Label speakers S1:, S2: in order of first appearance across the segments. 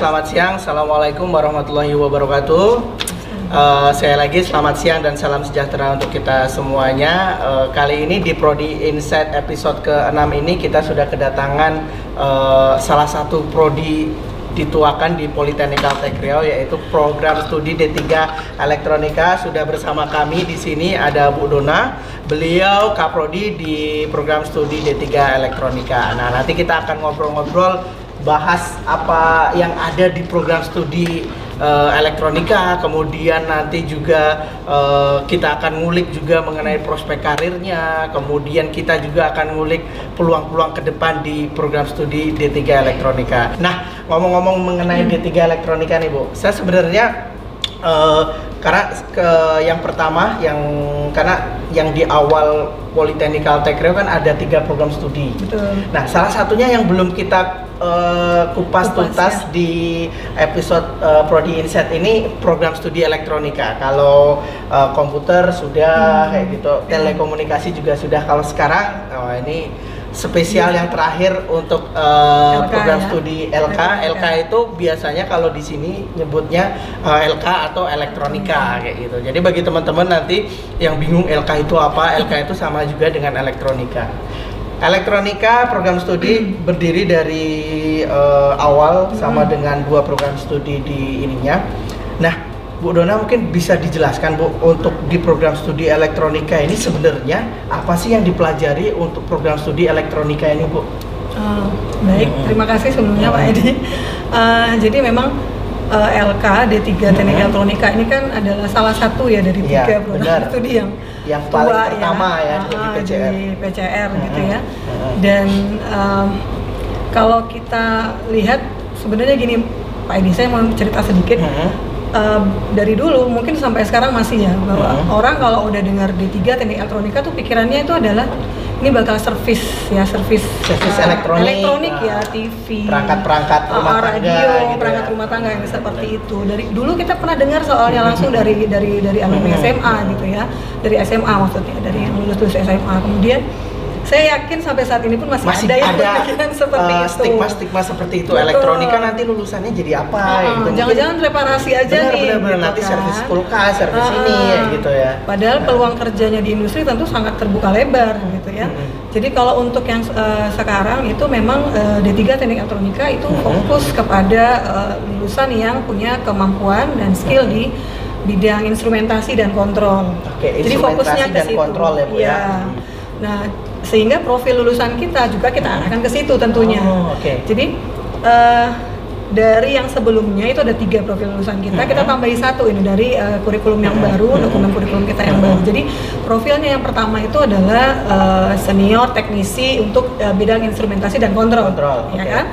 S1: selamat siang. Assalamualaikum warahmatullahi wabarakatuh. Uh, saya lagi selamat siang dan salam sejahtera untuk kita semuanya. Uh, kali ini di Prodi Insight episode ke-6 ini kita sudah kedatangan uh, salah satu prodi dituakan di Politeknik Kaltek Riau yaitu program studi D3 Elektronika sudah bersama kami di sini ada Bu Dona beliau kaprodi di program studi D3 Elektronika nah nanti kita akan ngobrol-ngobrol bahas apa yang ada di program studi uh, elektronika kemudian nanti juga uh, kita akan ngulik juga mengenai prospek karirnya kemudian kita juga akan ngulik peluang-peluang ke depan di program studi D3 elektronika nah ngomong-ngomong mengenai D3 elektronika nih Bu saya sebenarnya uh, karena ke yang pertama yang karena yang di awal Politeknik Kaltek kan ada tiga program studi. Betul. Nah, salah satunya yang belum kita uh, kupas, kupas tuntas ya. di episode uh, Prodi Insight ini program studi elektronika. Kalau uh, komputer sudah hmm. kayak gitu, telekomunikasi juga sudah. Kalau sekarang oh ini spesial yang terakhir untuk uh, LK, program ya? studi LK. LK. LK itu biasanya kalau di sini nyebutnya uh, LK atau elektronika hmm. kayak gitu. Jadi bagi teman-teman nanti yang bingung LK itu apa, LK itu sama juga dengan elektronika. Elektronika program studi berdiri dari uh, awal sama hmm. dengan dua program studi di ininya. Nah, Bu Dona mungkin bisa dijelaskan Bu untuk di program studi elektronika ini sebenarnya apa sih yang dipelajari untuk program studi elektronika ini Bu?
S2: Uh, baik, hmm. terima kasih sebelumnya. Pak Edi. Uh, jadi memang uh, LK D3 Teknik hmm. Elektronika ini kan adalah salah satu ya dari iya, tiga ya, program benar. studi yang
S1: yang paling tua, ya. pertama ya, ya
S2: uh, di PCR, di PCR hmm. gitu ya. Hmm. Dan um, kalau kita lihat sebenarnya gini Pak Edi saya mau cerita sedikit. Hmm uh, dari dulu mungkin sampai sekarang masih ya bahwa uh-huh. orang kalau udah dengar D3 teknik elektronika tuh pikirannya itu adalah ini bakal servis ya servis
S1: servis uh, elektronik.
S2: elektronik ya TV
S1: perangkat-perangkat rumah uh,
S2: radio gitu perangkat ya. rumah tangga yang seperti itu. Dari dulu kita pernah dengar soalnya langsung dari dari dari alumni SMA gitu ya dari SMA maksudnya dari yang lulus lulus SMA. Kemudian saya yakin sampai saat ini pun masih, masih ada yang berpikiran seperti uh, itu.
S1: Stigma-stigma seperti itu. Betul. Elektronika nanti lulusannya jadi apa uh,
S2: gitu. Jangan-jangan reparasi aja bener, nih.
S1: Bener-bener gitu nanti kan. servis kulkas, servis uh, ini ya, gitu ya.
S2: Padahal uh. peluang kerjanya di industri tentu sangat terbuka lebar gitu ya. Hmm. Jadi kalau untuk yang uh, sekarang itu memang uh, D3 Teknik Elektronika itu hmm. fokus kepada uh, lulusan yang punya kemampuan dan skill hmm. di bidang instrumentasi dan kontrol.
S1: Oke, Jadi fokusnya ke dan situ. kontrol ya Bu ya. ya.
S2: Nah, sehingga profil lulusan kita juga kita arahkan ke situ tentunya. Oh, Okay. Jadi uh, dari yang sebelumnya itu ada tiga profil lulusan kita, kita mm-hmm. tambahi satu ini dari uh, kurikulum yang mm-hmm. baru, dokumen kurikulum kita yang baru. Jadi profilnya yang pertama itu adalah uh, senior teknisi untuk uh, bidang instrumentasi dan kontrol, kontrol ya okay. kan?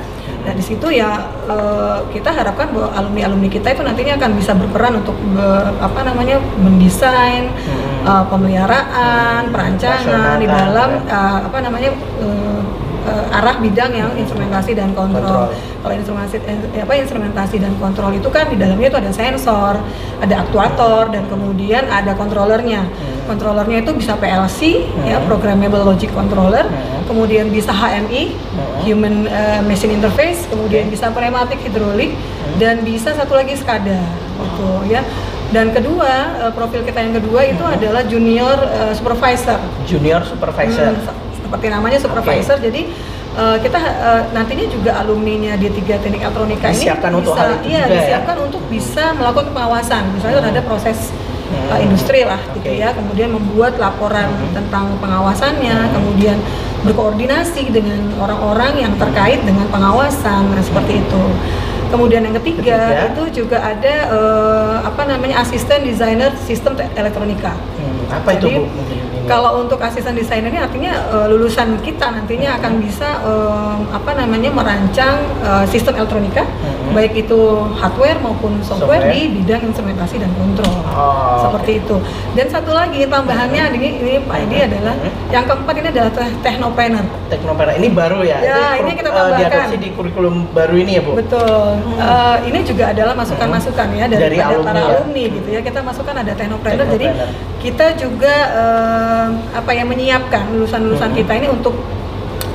S2: Nah di situ ya uh, kita harapkan bahwa alumni alumni kita itu nantinya akan bisa berperan untuk be, apa namanya mendesain hmm. uh, pemeliharaan, perancangan di dalam uh, apa namanya uh, uh, arah bidang yang instrumentasi dan kontrol. kontrol. Kalau instrumentasi eh, apa instrumentasi dan kontrol itu kan di dalamnya itu ada sensor, ada aktuator dan kemudian ada kontrolernya. Hmm controllernya itu bisa PLC hmm. ya programmable logic controller hmm. kemudian bisa HMI hmm. human uh, machine interface kemudian okay. bisa pneumatic hidrolik hmm. dan bisa satu lagi SCADA gitu ya dan kedua uh, profil kita yang kedua itu hmm. adalah junior uh, supervisor
S1: junior supervisor hmm,
S2: seperti namanya supervisor okay. jadi uh, kita uh, nantinya juga alumninya di tiga teknik elektronika
S1: ini
S2: bisa,
S1: untuk hal itu
S2: iya,
S1: juga
S2: ya? disiapkan ya? untuk bisa melakukan pengawasan misalnya hmm. ada proses hmm. uh, industri lah okay. gitu ya kemudian membuat laporan hmm. tentang pengawasannya hmm. kemudian berkoordinasi dengan orang-orang yang terkait dengan pengawasan nah, seperti itu kemudian yang ketiga, ketiga. itu juga ada uh, apa namanya asisten desainer sistem elektronika
S1: hmm. apa Jadi, itu bu
S2: kalau untuk asisten desainer ini artinya uh, lulusan kita nantinya akan bisa uh, apa namanya merancang uh, sistem elektronika hmm. baik itu hardware maupun software, software, di bidang instrumentasi dan kontrol. Oh, Seperti okay. itu. Dan satu lagi tambahannya hmm. ini ini Pak Edi hmm. adalah yang keempat ini adalah technopreneur.
S1: Technopreneur ini baru ya.
S2: Ya, ini, ini kita tambahkan
S1: uh, di kurikulum baru ini ya, Bu.
S2: Betul. Hmm. Uh, ini juga adalah masukan-masukan ya dari, dari alumni para ya? alumni gitu ya. Kita masukkan ada technopreneur. Jadi kita juga uh, apa yang menyiapkan lulusan-lulusan hmm. kita ini untuk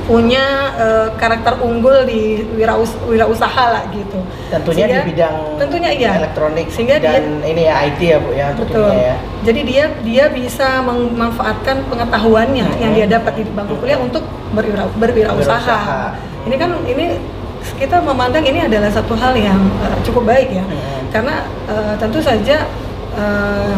S2: punya uh, karakter unggul di wiraus wirausaha lah gitu.
S1: Tentunya sehingga, di bidang
S2: tentunya iya
S1: elektronik sehingga dan dia, ini ya IT ya Bu ya
S2: betul. ya. Jadi dia dia bisa memanfaatkan pengetahuannya hmm. yang dia dapat di bangku kuliah hmm. untuk berwira, berwirausaha. Ini kan ini kita memandang ini adalah satu hal yang uh, cukup baik ya. Hmm. Karena uh, tentu saja uh,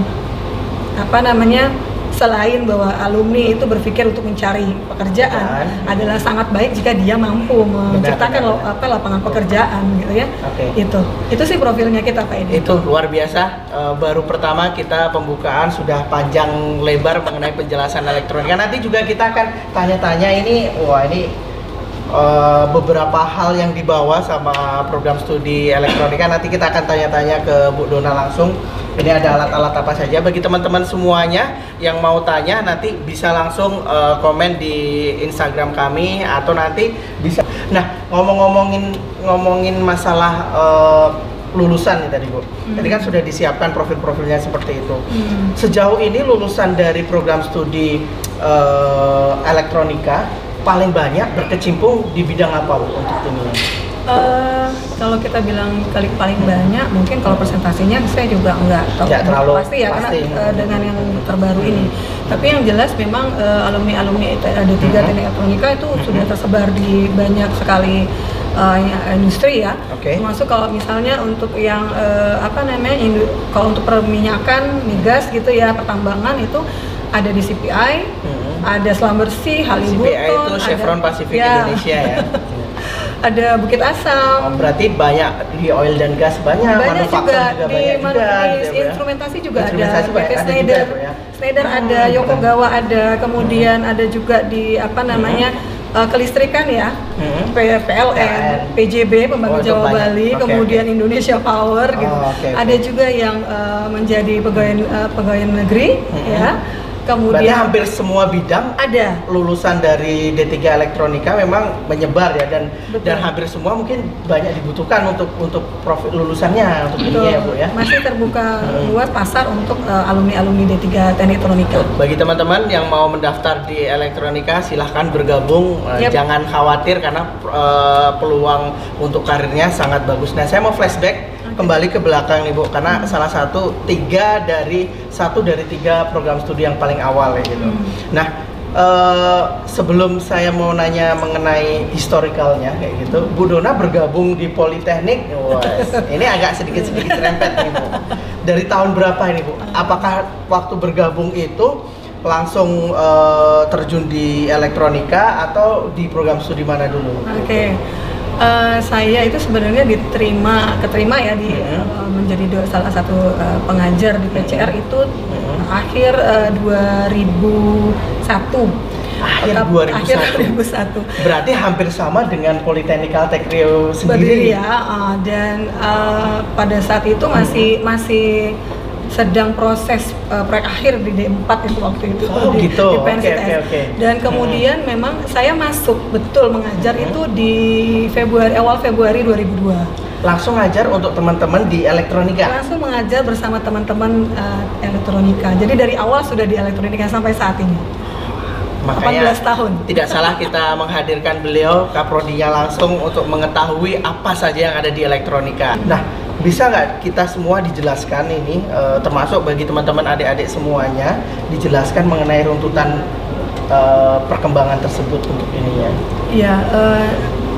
S2: apa namanya selain bahwa alumni itu berpikir untuk mencari pekerjaan Dan, adalah sangat baik jika dia mampu menciptakan benar, benar. apa lapangan pekerjaan gitu ya. Okay. Itu. Itu sih profilnya kita Pak Edi.
S1: Itu luar biasa. Uh, baru pertama kita pembukaan sudah panjang lebar mengenai penjelasan elektronika. Nanti juga kita akan tanya-tanya ini wah ini uh, beberapa hal yang dibawa sama program studi elektronika nanti kita akan tanya-tanya ke Bu Dona langsung. Ini ada alat-alat apa saja. Bagi teman-teman semuanya yang mau tanya nanti bisa langsung uh, komen di Instagram kami atau nanti bisa. Nah ngomong-ngomongin ngomongin masalah uh, lulusan nih tadi bu. Hmm. tadi kan sudah disiapkan profil-profilnya seperti itu. Hmm. sejauh ini lulusan dari program studi uh, elektronika paling banyak berkecimpung di bidang apa bu untuk ini
S2: Uh, kalau kita bilang kali paling banyak, mungkin kalau presentasinya saya juga enggak
S1: tahu Tidak terlalu
S2: pasti ya pasti. karena uh, dengan yang terbaru ini. Tapi yang jelas memang uh, alumni alumni ada tiga hmm. teknik elektronika itu hmm. sudah tersebar di banyak sekali uh, industri ya.
S1: Okay.
S2: Termasuk kalau misalnya untuk yang uh, apa namanya kalau untuk perminyakan, migas gitu ya, pertambangan itu ada di CPI, hmm. Ada selam bersih, Haliburton,
S1: CPI itu Chevron ada, Pacific ya. Indonesia ya.
S2: ada Bukit Asam.
S1: Oh, berarti banyak di oil dan gas banyak,
S2: banyak juga, juga
S1: di, banyak juga,
S2: di gitu ya, instrumentasi juga instrumentasi ada, PT Schneider, juga, ya. Schneider oh, ada, Yokogawa ada, kemudian hmm. ada juga di apa namanya hmm. uh, kelistrikan ya, hmm. PLN, PJB Pembangkit oh, Jawa Bali, okay, kemudian okay. Indonesia Power gitu. Oh, okay, okay. Ada juga yang uh, menjadi pegawai uh, pegawai negeri hmm. ya
S1: Kemudian Berarti hampir semua bidang
S2: ada
S1: lulusan dari D3 elektronika memang menyebar ya dan Betul. dan hampir semua mungkin banyak dibutuhkan untuk untuk profil lulusannya untuk
S2: ini ya Bu ya. Masih terbuka hmm. luas pasar untuk uh, alumni-alumni D3 Teknik Elektronika.
S1: Bagi teman-teman yang mau mendaftar di elektronika silahkan bergabung uh, yep. jangan khawatir karena uh, peluang untuk karirnya sangat bagus. Nah, saya mau flashback kembali ke belakang nih Bu karena hmm. salah satu tiga dari satu dari tiga program studi yang paling awal ya gitu. Hmm. Nah uh, sebelum saya mau nanya mengenai historicalnya kayak gitu, Bu Dona bergabung di Politeknik, was, ini agak sedikit-sedikit rempet nih Bu. Dari tahun berapa ini Bu? Apakah waktu bergabung itu langsung uh, terjun di elektronika atau di program studi mana dulu?
S2: Oke. Okay. Uh, saya itu sebenarnya diterima keterima ya di uh, menjadi dua, salah satu uh, pengajar di PCR itu uh, akhir uh, 2001
S1: akhir 2001. Akhir 2001. Berarti hampir sama dengan Politeknik Tekrio sendiri.
S2: Berdiri ya, uh, dan uh, pada saat itu masih hmm. masih sedang proses uh, proyek akhir di D4 itu waktu itu
S1: oh,
S2: di,
S1: gitu.
S2: di PNCS. Okay, okay, okay. Dan kemudian hmm. memang saya masuk betul mengajar hmm. itu di Februari awal Februari 2002
S1: langsung ngajar untuk teman-teman di elektronika.
S2: Langsung mengajar bersama teman-teman uh, elektronika. Jadi dari awal sudah di elektronika sampai saat ini.
S1: Makanya 18 tahun. Tidak salah kita menghadirkan beliau kaprodinya langsung untuk mengetahui apa saja yang ada di elektronika. Nah, bisa nggak kita semua dijelaskan ini uh, termasuk bagi teman-teman adik-adik semuanya dijelaskan mengenai runtutan uh, perkembangan tersebut untuk ini ya?
S2: Iya, uh,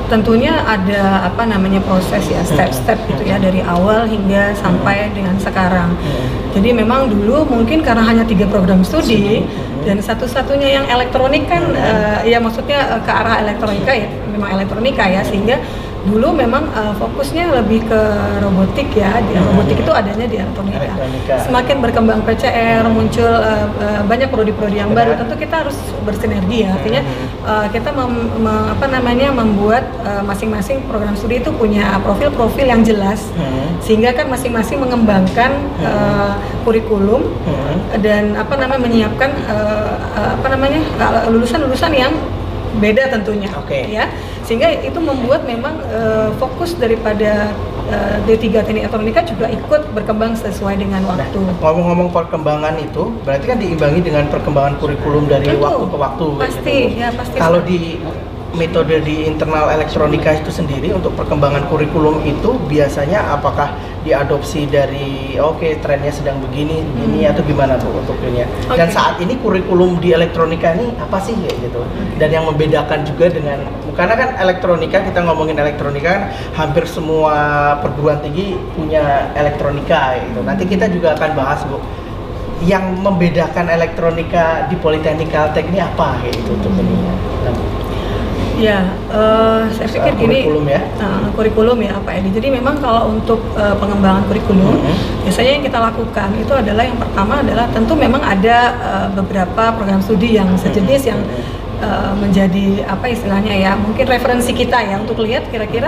S2: tentunya ada apa namanya proses ya step-step gitu ya dari awal hingga sampai dengan sekarang. Jadi memang dulu mungkin karena hanya tiga program studi dan satu-satunya yang elektronik kan uh, ya maksudnya uh, ke arah elektronika ya memang elektronika ya sehingga dulu memang uh, fokusnya lebih ke robotik ya di hmm. robotik itu adanya di elektronika. elektronika. Semakin berkembang PCR muncul uh, uh, banyak prodi-prodi yang Benar. baru tentu kita harus bersinergi ya artinya uh, kita mem, me, apa namanya membuat masing-masing uh, program studi itu punya profil-profil yang jelas hmm. sehingga kan masing-masing mengembangkan hmm. uh, kurikulum hmm. dan apa namanya menyiapkan uh, uh, apa namanya lulusan-lulusan yang beda tentunya
S1: okay.
S2: ya sehingga itu membuat memang uh, fokus daripada uh, D3 Teknik Elektronika juga ikut berkembang sesuai dengan nah, waktu.
S1: Nah, ngomong-ngomong perkembangan itu berarti kan diimbangi dengan perkembangan kurikulum dari Tentu, waktu ke waktu
S2: pasti
S1: gitu.
S2: ya pasti
S1: kalau di metode di internal elektronika itu sendiri untuk perkembangan kurikulum itu biasanya apakah diadopsi dari oke okay, trennya sedang begini begini hmm. atau gimana bu untuk ini okay. dan saat ini kurikulum di elektronika ini apa sih kayak gitu? Dan yang membedakan juga dengan karena kan elektronika kita ngomongin elektronika kan hampir semua perguruan tinggi punya elektronika gitu. Nanti kita juga akan bahas bu yang membedakan elektronika di Politeknik Kaltek ini apa gitu untuk ini
S2: Ya, uh, saya pikir uh, gini. Kurikulum ya. Uh, kurikulum ya Pak Edi. Jadi memang kalau untuk uh, pengembangan kurikulum, mm -hmm. biasanya yang kita lakukan itu adalah yang pertama adalah tentu memang ada uh, beberapa program studi yang sejenis yang uh, menjadi apa istilahnya ya, mungkin referensi kita ya untuk lihat kira-kira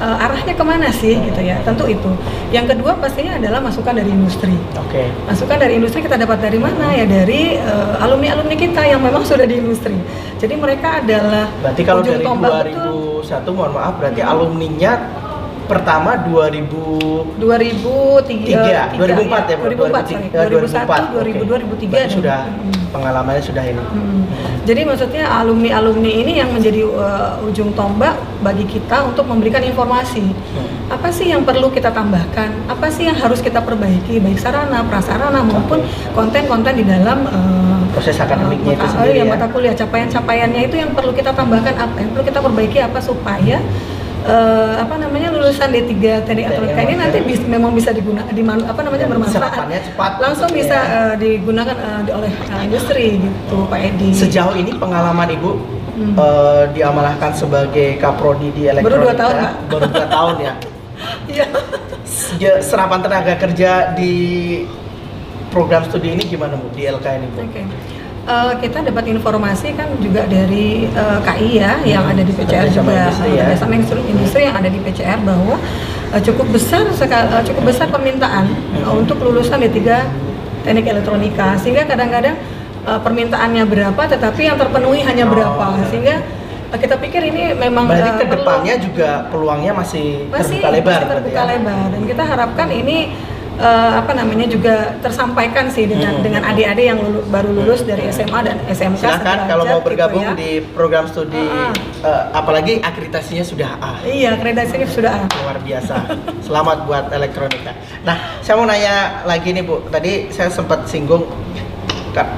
S2: uh, arahnya ke mana sih gitu ya tentu itu yang kedua pastinya adalah masukan dari industri
S1: oke okay.
S2: masukan dari industri kita dapat dari mana ya dari uh, alumni alumni kita yang memang sudah di industri jadi mereka adalah
S1: berarti kalau dari 2001 betul. mohon maaf berarti hmm. alumninya pertama 2000
S2: 2003 3,
S1: 2004 ya
S2: 2004 2001 2002 2003
S1: sudah hmm. pengalamannya sudah ini hmm.
S2: jadi maksudnya alumni alumni ini yang menjadi uh, ujung tombak bagi kita untuk memberikan informasi hmm. apa sih yang perlu kita tambahkan apa sih yang harus kita perbaiki baik sarana prasarana maupun konten-konten di dalam uh,
S1: proses akademiknya uh,
S2: itu sendiri ya, ya mata kuliah capaian-capaiannya itu yang perlu kita tambahkan apa yang perlu kita perbaiki apa supaya uh, apa namanya lulusan D3 teknik elektronika ini nanti bis, memang bisa digunakan di apa namanya bermanfaat
S1: cepat
S2: langsung bisa ya. uh, digunakan uh, oleh uh, industri gitu Pak Edi
S1: sejauh ini pengalaman Ibu hmm. uh, diamalahkan sebagai kaprodi di elektronika
S2: baru dua tahun Pak
S1: baru dua tahun ya Iya. serapan tenaga kerja di program studi ini gimana Bu di LK ini Bu?
S2: Okay uh, kita dapat informasi kan juga dari uh, eh, KI ya hmm. yang ada di PCR juga
S1: industri, ya.
S2: industri, industri yang ada di PCR bahwa uh, cukup besar uh, cukup besar permintaan hmm. uh, untuk lulusan D3 teknik elektronika sehingga kadang-kadang uh, permintaannya berapa tetapi yang terpenuhi hanya oh. berapa sehingga kita pikir ini memang
S1: berarti uh, ke depannya juga peluangnya masih,
S2: masih
S1: terbuka lebar
S2: masih terbuka ya? lebar dan kita harapkan ini uh, apa namanya juga tersampaikan sih dengan hmm. dengan adik-adik yang lulu, baru lulus dari SMA dan SMK.
S1: Silakan kalau mau gitu bergabung gitu ya. di program studi uh, uh, apalagi akreditasinya sudah A.
S2: Iya, akreditasinya sudah A.
S1: Luar biasa. Selamat buat elektronika. Nah, saya mau nanya lagi nih Bu. Tadi saya sempat singgung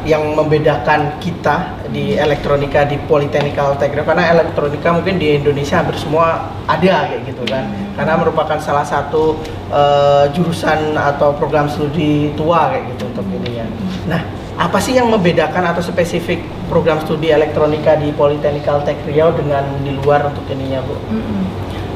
S1: yang membedakan kita di elektronika di Politeknik Teknik karena elektronika mungkin di Indonesia hampir semua ada kayak gitu kan karena merupakan salah satu uh, jurusan atau program studi tua kayak gitu untuk ini ya. Nah, apa sih yang membedakan atau spesifik program studi elektronika di Politeknik Teknik Riau dengan di luar untuk ininya, Bu? Mm -hmm.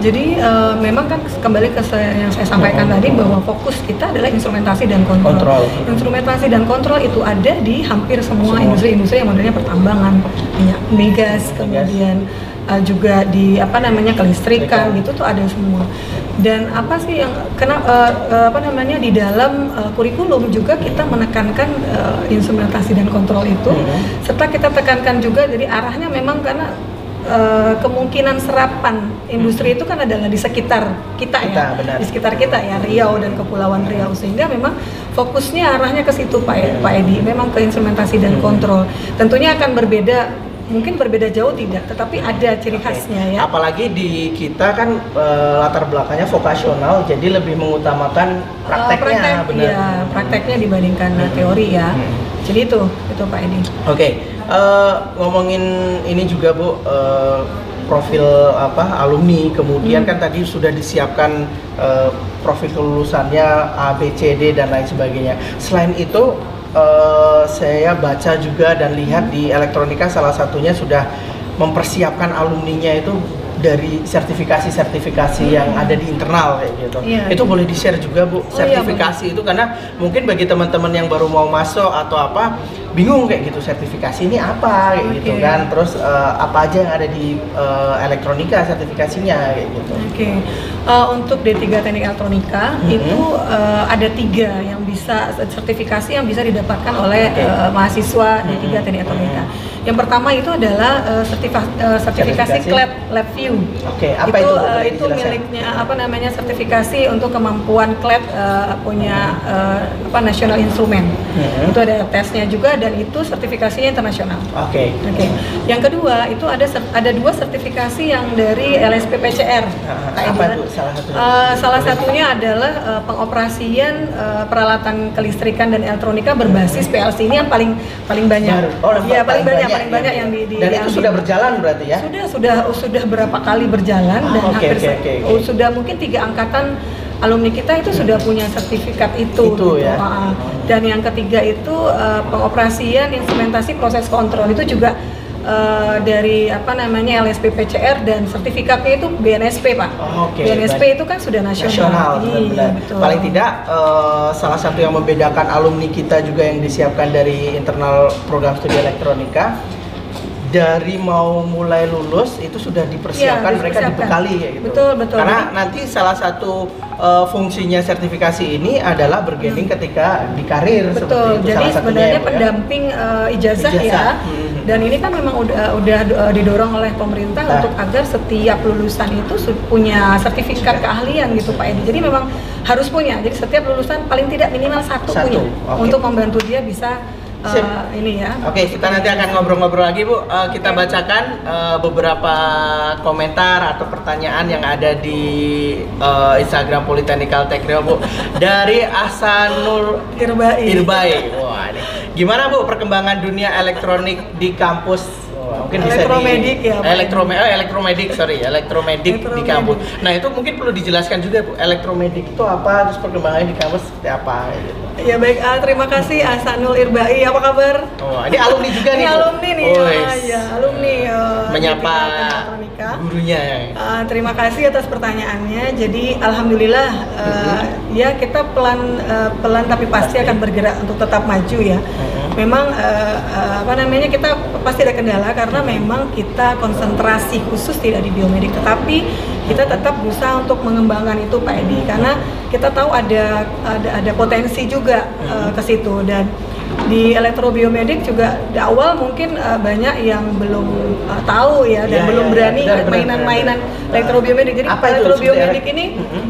S2: Jadi uh, memang kan kembali ke saya, yang saya sampaikan tadi bahwa fokus kita adalah instrumentasi dan kontrol. kontrol. Instrumentasi dan kontrol itu ada di hampir semua industri-industri yang modelnya pertambangan, minyak migas, kemudian uh, juga di apa namanya kelistrikan gitu tuh ada semua. Dan apa sih yang kena uh, uh, apa namanya di dalam uh, kurikulum juga kita menekankan uh, instrumentasi dan kontrol itu, hmm. serta kita tekankan juga dari arahnya memang karena uh, kemungkinan serapan industri itu kan adalah di sekitar kita, ya. kita ya, benar. di sekitar kita ya Riau dan Kepulauan Riau sehingga memang fokusnya arahnya ke situ Pak hmm. Pak Edi, memang ke instrumentasi dan hmm. kontrol. Tentunya akan berbeda mungkin berbeda jauh tidak, tetapi ada ciri khasnya ya.
S1: Apalagi di kita kan e, latar belakangnya vokasional, jadi lebih mengutamakan prakteknya, uh, praktek, benar.
S2: Ya, prakteknya dibandingkan hmm. teori ya. Hmm. Jadi itu, itu Pak Edi. Oke.
S1: Okay uh, ngomongin ini juga bu uh, profil apa alumni kemudian hmm. kan tadi sudah disiapkan uh, profil kelulusannya A B C D dan lain sebagainya selain itu uh, saya baca juga dan lihat di elektronika salah satunya sudah mempersiapkan alumninya itu dari sertifikasi-sertifikasi yang hmm. ada di internal kayak gitu. Iya, itu iya. boleh di-share juga Bu, sertifikasi oh, iya, itu karena mungkin bagi teman-teman yang baru mau masuk atau apa bingung kayak gitu sertifikasi ini apa kayak okay. gitu kan. Terus uh, apa aja yang ada di uh, elektronika sertifikasinya kayak gitu.
S2: Oke. Okay. Uh, eh, untuk D3 Teknik Elektronika mm -hmm. itu uh, ada tiga yang bisa sertifikasi yang bisa didapatkan oleh okay. uh, mahasiswa D3 mm -hmm. Teknik Elektronika. Mm -hmm yang pertama itu adalah uh, sertifikasi, uh, sertifikasi Lab Lab View.
S1: Oke, okay, apa itu? Itu, uh,
S2: itu miliknya apa namanya sertifikasi untuk kemampuan klep uh, punya uh, apa National Instrument. Hmm. Itu ada tesnya juga dan itu sertifikasinya internasional.
S1: Oke. Okay.
S2: Oke. Okay. Yang kedua itu ada ada dua sertifikasi yang dari LSPPCR.
S1: Uh, apa itu salah satunya?
S2: Uh, salah satunya adalah uh, pengoperasian uh, peralatan kelistrikan dan elektronika berbasis PLC ini yang paling paling banyak.
S1: Baru. Oh,
S2: ya, paling, banyak, paling banyak yang di, di
S1: Dan itu sudah berjalan berarti ya?
S2: Sudah, sudah sudah berapa kali berjalan oh, dan okay, hampir okay, okay, okay. sudah mungkin tiga angkatan alumni kita itu sudah punya sertifikat itu.
S1: Itu gitu. ya.
S2: Dan yang ketiga itu uh, pengoperasian instrumentasi proses kontrol itu juga uh, dari apa namanya LSPPCR dan sertifikatnya itu BNSP pak.
S1: Oh, okay.
S2: BNSP Baik. itu kan sudah nasional.
S1: Nasional, iya, betul. Paling tidak uh, salah satu yang membedakan alumni kita juga yang disiapkan dari internal program studi elektronika dari mau mulai lulus itu sudah dipersiapkan ya, mereka dibekali ya gitu.
S2: Betul betul.
S1: Karena nanti salah satu uh, fungsinya sertifikasi ini adalah bergaining hmm. ketika di karir
S2: betul. Itu, Jadi sebenarnya ya, ya, pendamping uh, ijazah, ijazah ya. Hmm. Dan ini kan memang udah udah uh, didorong oleh pemerintah nah. untuk agar setiap lulusan itu punya sertifikat keahlian gitu Pak Edi. Jadi memang harus punya. Jadi setiap lulusan paling tidak minimal satu, satu. punya okay. untuk membantu dia bisa Sip. Uh, ini ya.
S1: Oke, okay, kita nanti akan ngobrol-ngobrol lagi Bu. Uh, kita okay. bacakan uh, beberapa komentar atau pertanyaan yang ada di uh, Instagram Politeknikal Teknil Bu dari Asanul
S2: Irbai.
S1: Irbai. Wah, ini. Gimana Bu perkembangan dunia elektronik di kampus?
S2: Mungkin elektromedik
S1: bisa di, ya elektrome oh, elektromedik sorry elektromedik di kampus. Nah itu mungkin perlu dijelaskan juga bu elektromedik itu apa terus perkembangannya di kampus seperti apa gitu.
S2: Ya baik. Uh, terima kasih Asanul Irbai apa kabar?
S1: Oh ini alumni juga
S2: nih.
S1: ini
S2: alumni nih oh, ah, ya alumni uh,
S1: menyapa gurunya
S2: uh, terima kasih atas pertanyaannya. Jadi alhamdulillah uh, uh-huh. ya kita pelan uh, pelan tapi pasti akan bergerak untuk tetap maju ya. Uh-huh. memang uh, uh, apa namanya kita pasti ada kendala karena memang kita konsentrasi khusus tidak di biomedik tetapi kita tetap berusaha untuk mengembangkan itu Pak Edi karena kita tahu ada ada, ada potensi juga uh, ke situ. Dan di elektrobiomedik juga di awal mungkin uh, banyak yang belum uh, tahu ya dan ya, belum ya, berani mainan-mainan elektrobiomedik. Jadi Apa elektrobiomedik ini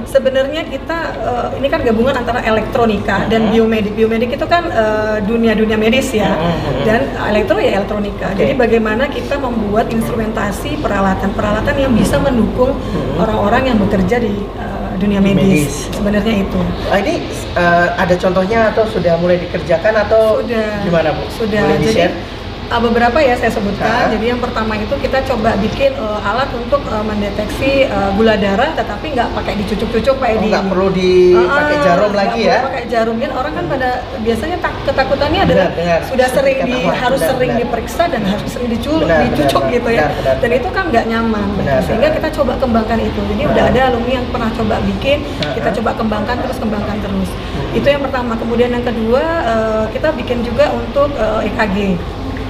S2: sebenarnya kita uh, ini kan gabungan antara elektronika dan mm-hmm. biomedik. Biomedik itu kan uh, dunia-dunia medis ya mm-hmm. dan elektro ya elektronika. Okay. Jadi bagaimana kita membuat instrumentasi peralatan-peralatan yang bisa mendukung orang-orang yang bekerja di uh, dunia medis, medis. sebenarnya itu.
S1: Ah, ini uh, ada contohnya atau sudah mulai dikerjakan atau
S2: sudah,
S1: gimana bu?
S2: Sudah. Boleh Jadi uh, beberapa ya saya sebutkan. Jadi yang pertama itu kita coba bikin uh, alat untuk uh, mendeteksi uh, gula darah, tetapi nggak pakai dicucuk-cucuk pak Edi.
S1: Oh, nggak perlu dipakai uh, jarum lagi ya?
S2: Pakai jarum kan orang kan pada biasanya tak, ketakutannya adalah benar, benar. sudah sering di harus benar, sering benar. diperiksa dan harus sering dicul, benar, dicucuk benar, gitu ya. Benar, benar, dan itu kan nggak nyaman. Benar, Sehingga kita coba kembangkan itu. Jadi udah ada alumni yang pernah coba bikin, kita coba kembangkan terus kembangkan terus. Itu yang pertama. Kemudian yang kedua uh, kita bikin juga untuk uh, EKG.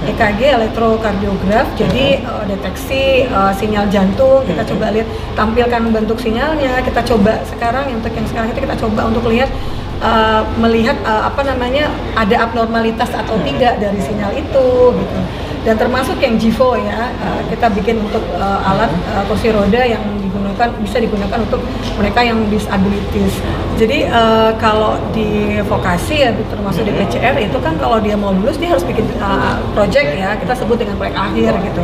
S2: EKG elektrokardiograf jadi uh, deteksi uh, sinyal jantung kita coba lihat tampilkan bentuk sinyalnya kita coba sekarang untuk yang sekarang itu kita coba untuk lihat uh, melihat uh, apa namanya ada abnormalitas atau tidak dari sinyal itu gitu. Dan termasuk yang Jivo ya uh, kita bikin untuk uh, alat uh, kursi roda yang digunakan bisa digunakan untuk mereka yang disabilitas. Jadi uh, kalau di vokasi ya termasuk di PCR itu kan kalau dia mau lulus dia harus bikin uh, project ya kita sebut dengan proyek akhir gitu.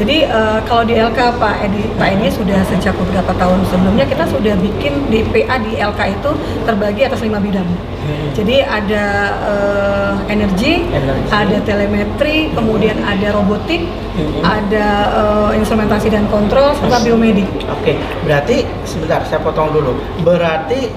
S2: Jadi uh, kalau di LK Pak Edi Pak ini sudah sejak beberapa tahun sebelumnya kita sudah bikin di PA di LK itu terbagi atas lima bidang. Jadi ada uh, energi, energi, ada telemetri, kemudian ada robotik, hmm. ada uh, instrumentasi dan kontrol, serta biomedik.
S1: Oke, okay. berarti sebentar saya potong dulu. Berarti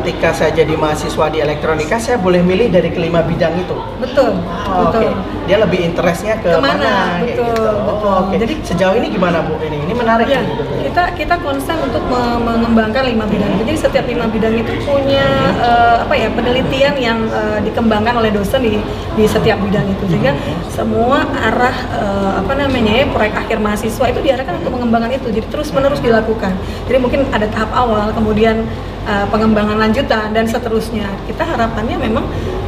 S1: ketika saya jadi mahasiswa di elektronika, saya boleh milih dari kelima bidang itu.
S2: Betul.
S1: Oh, betul. Oke. Okay. Dia lebih interestnya ke
S2: Ke mana? mana? Betul. Gitu.
S1: betul. Oh, Oke. Okay. Jadi sejauh ini gimana bu? Ini ini menarik.
S2: Ya, kita kita konsen untuk mengembangkan lima bidang itu. Jadi setiap lima bidang itu punya uh, apa ya penelitian yang uh, dikembangkan oleh dosen di di setiap bidang itu. Sehingga semua arah uh, apa namanya ya proyek akhir mahasiswa itu diarahkan untuk mengembangkan itu. Jadi terus menerus dilakukan. Jadi mungkin ada tahap awal, kemudian uh, pengembangan lanjutan dan seterusnya. Kita harapannya memang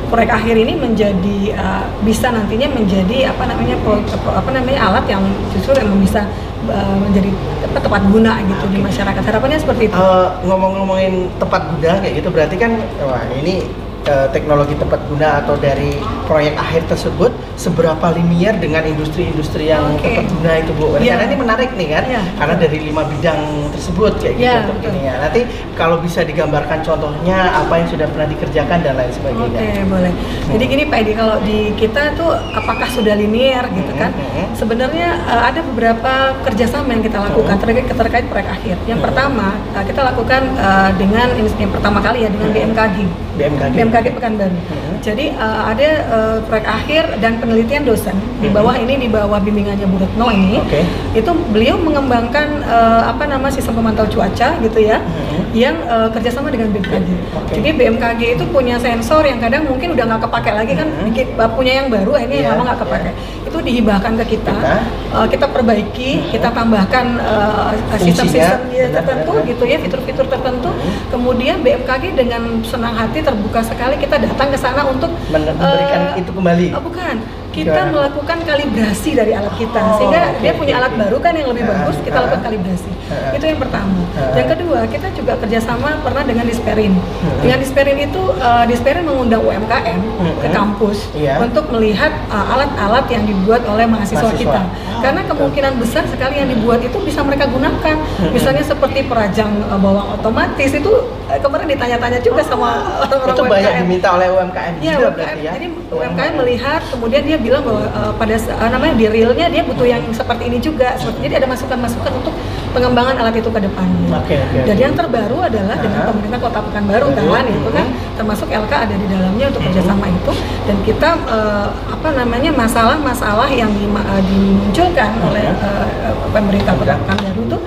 S2: proyek akhir ini menjadi uh, bisa nantinya menjadi apa namanya pro, apa namanya alat yang justru yang bisa uh, menjadi tepat, tepat guna gitu okay. di masyarakat harapannya seperti itu
S1: uh, ngomong-ngomongin tepat guna kayak gitu berarti kan wah ini uh, teknologi tepat guna atau dari proyek akhir tersebut seberapa linier dengan industri-industri yang okay. tepat guna itu Bu. Yeah. Karena ini menarik nih kan, yeah. karena dari lima bidang tersebut kayak gitu yeah, untuk ini ya. Nanti kalau bisa digambarkan contohnya apa yang sudah pernah dikerjakan dan lain sebagainya.
S2: Oke okay, boleh. Hmm. Jadi gini Pak Edi kalau di kita tuh apakah sudah linier gitu kan? Hmm. hmm. Sebenarnya uh, ada beberapa kerjasama yang kita lakukan hmm. terkait terkait proyek akhir. Yang hmm. pertama uh, kita lakukan uh, dengan yang pertama kali ya dengan BMKG.
S1: BMKG.
S2: BMKG Pekanbaru. Hmm. Jadi uh, ada uh, proyek akhir dan penelitian dosen di bawah ini di bawah bimbingannya Bu Retno ini. Okay. Itu beliau mengembangkan uh, apa nama sistem pemantau cuaca gitu ya, hmm. yang uh, kerjasama dengan BMKG. Okay. Jadi BMKG itu punya sensor yang kadang mungkin udah nggak kepake lagi kan, hmm. punya yang baru, ini yeah, yang lama nggak kepake. Yeah. Itu dihibahkan ke kita, kita, uh, kita perbaiki, hmm. kita tambahkan uh, sistem-sistem ya, tertentu benar, gitu ya, fitur-fitur tertentu. Hmm. Kemudian BMKG dengan senang hati terbuka sekali kita datang ke sana untuk
S1: memberikan uh, itu kembali.
S2: Oh, bukan kita Gimana? melakukan kalibrasi dari alat kita oh, sehingga okay, dia punya okay. alat baru kan yang lebih uh, bagus kita uh, lakukan kalibrasi. Uh, itu yang pertama. Uh, yang kedua kita juga kerjasama pernah dengan Disperin. Uh, dengan Disperin itu uh, Disperin mengundang UMKM uh, ke kampus yeah. untuk melihat alat-alat uh, yang dibuat oleh mahasiswa, mahasiswa. kita. Oh, karena kemungkinan betul. besar sekali yang dibuat itu bisa mereka gunakan. Misalnya seperti perajang uh, bawang otomatis itu uh, kemarin ditanya-tanya juga sama
S1: orang-orang itu UMKM. banyak diminta oleh UMKM
S2: ya, juga UMKM, ya. Jadi UMKM melihat kemudian dia bilang bahwa uh, pada uh, namanya di realnya dia butuh yang seperti ini juga. Seperti, jadi ada masukan-masukan untuk pengembangan alat itu ke depannya. Okay, okay, Dan yang terbaru adalah uh -huh. dengan pemerintah Kota Pekanbaru kan itu kan termasuk LK ada di dalamnya untuk kerjasama uh -huh. itu dan kita uh, apa namanya masalah-masalah yang di, uh, dimunculkan uh -huh. oleh uh, pemerintah Kota Pekanbaru itu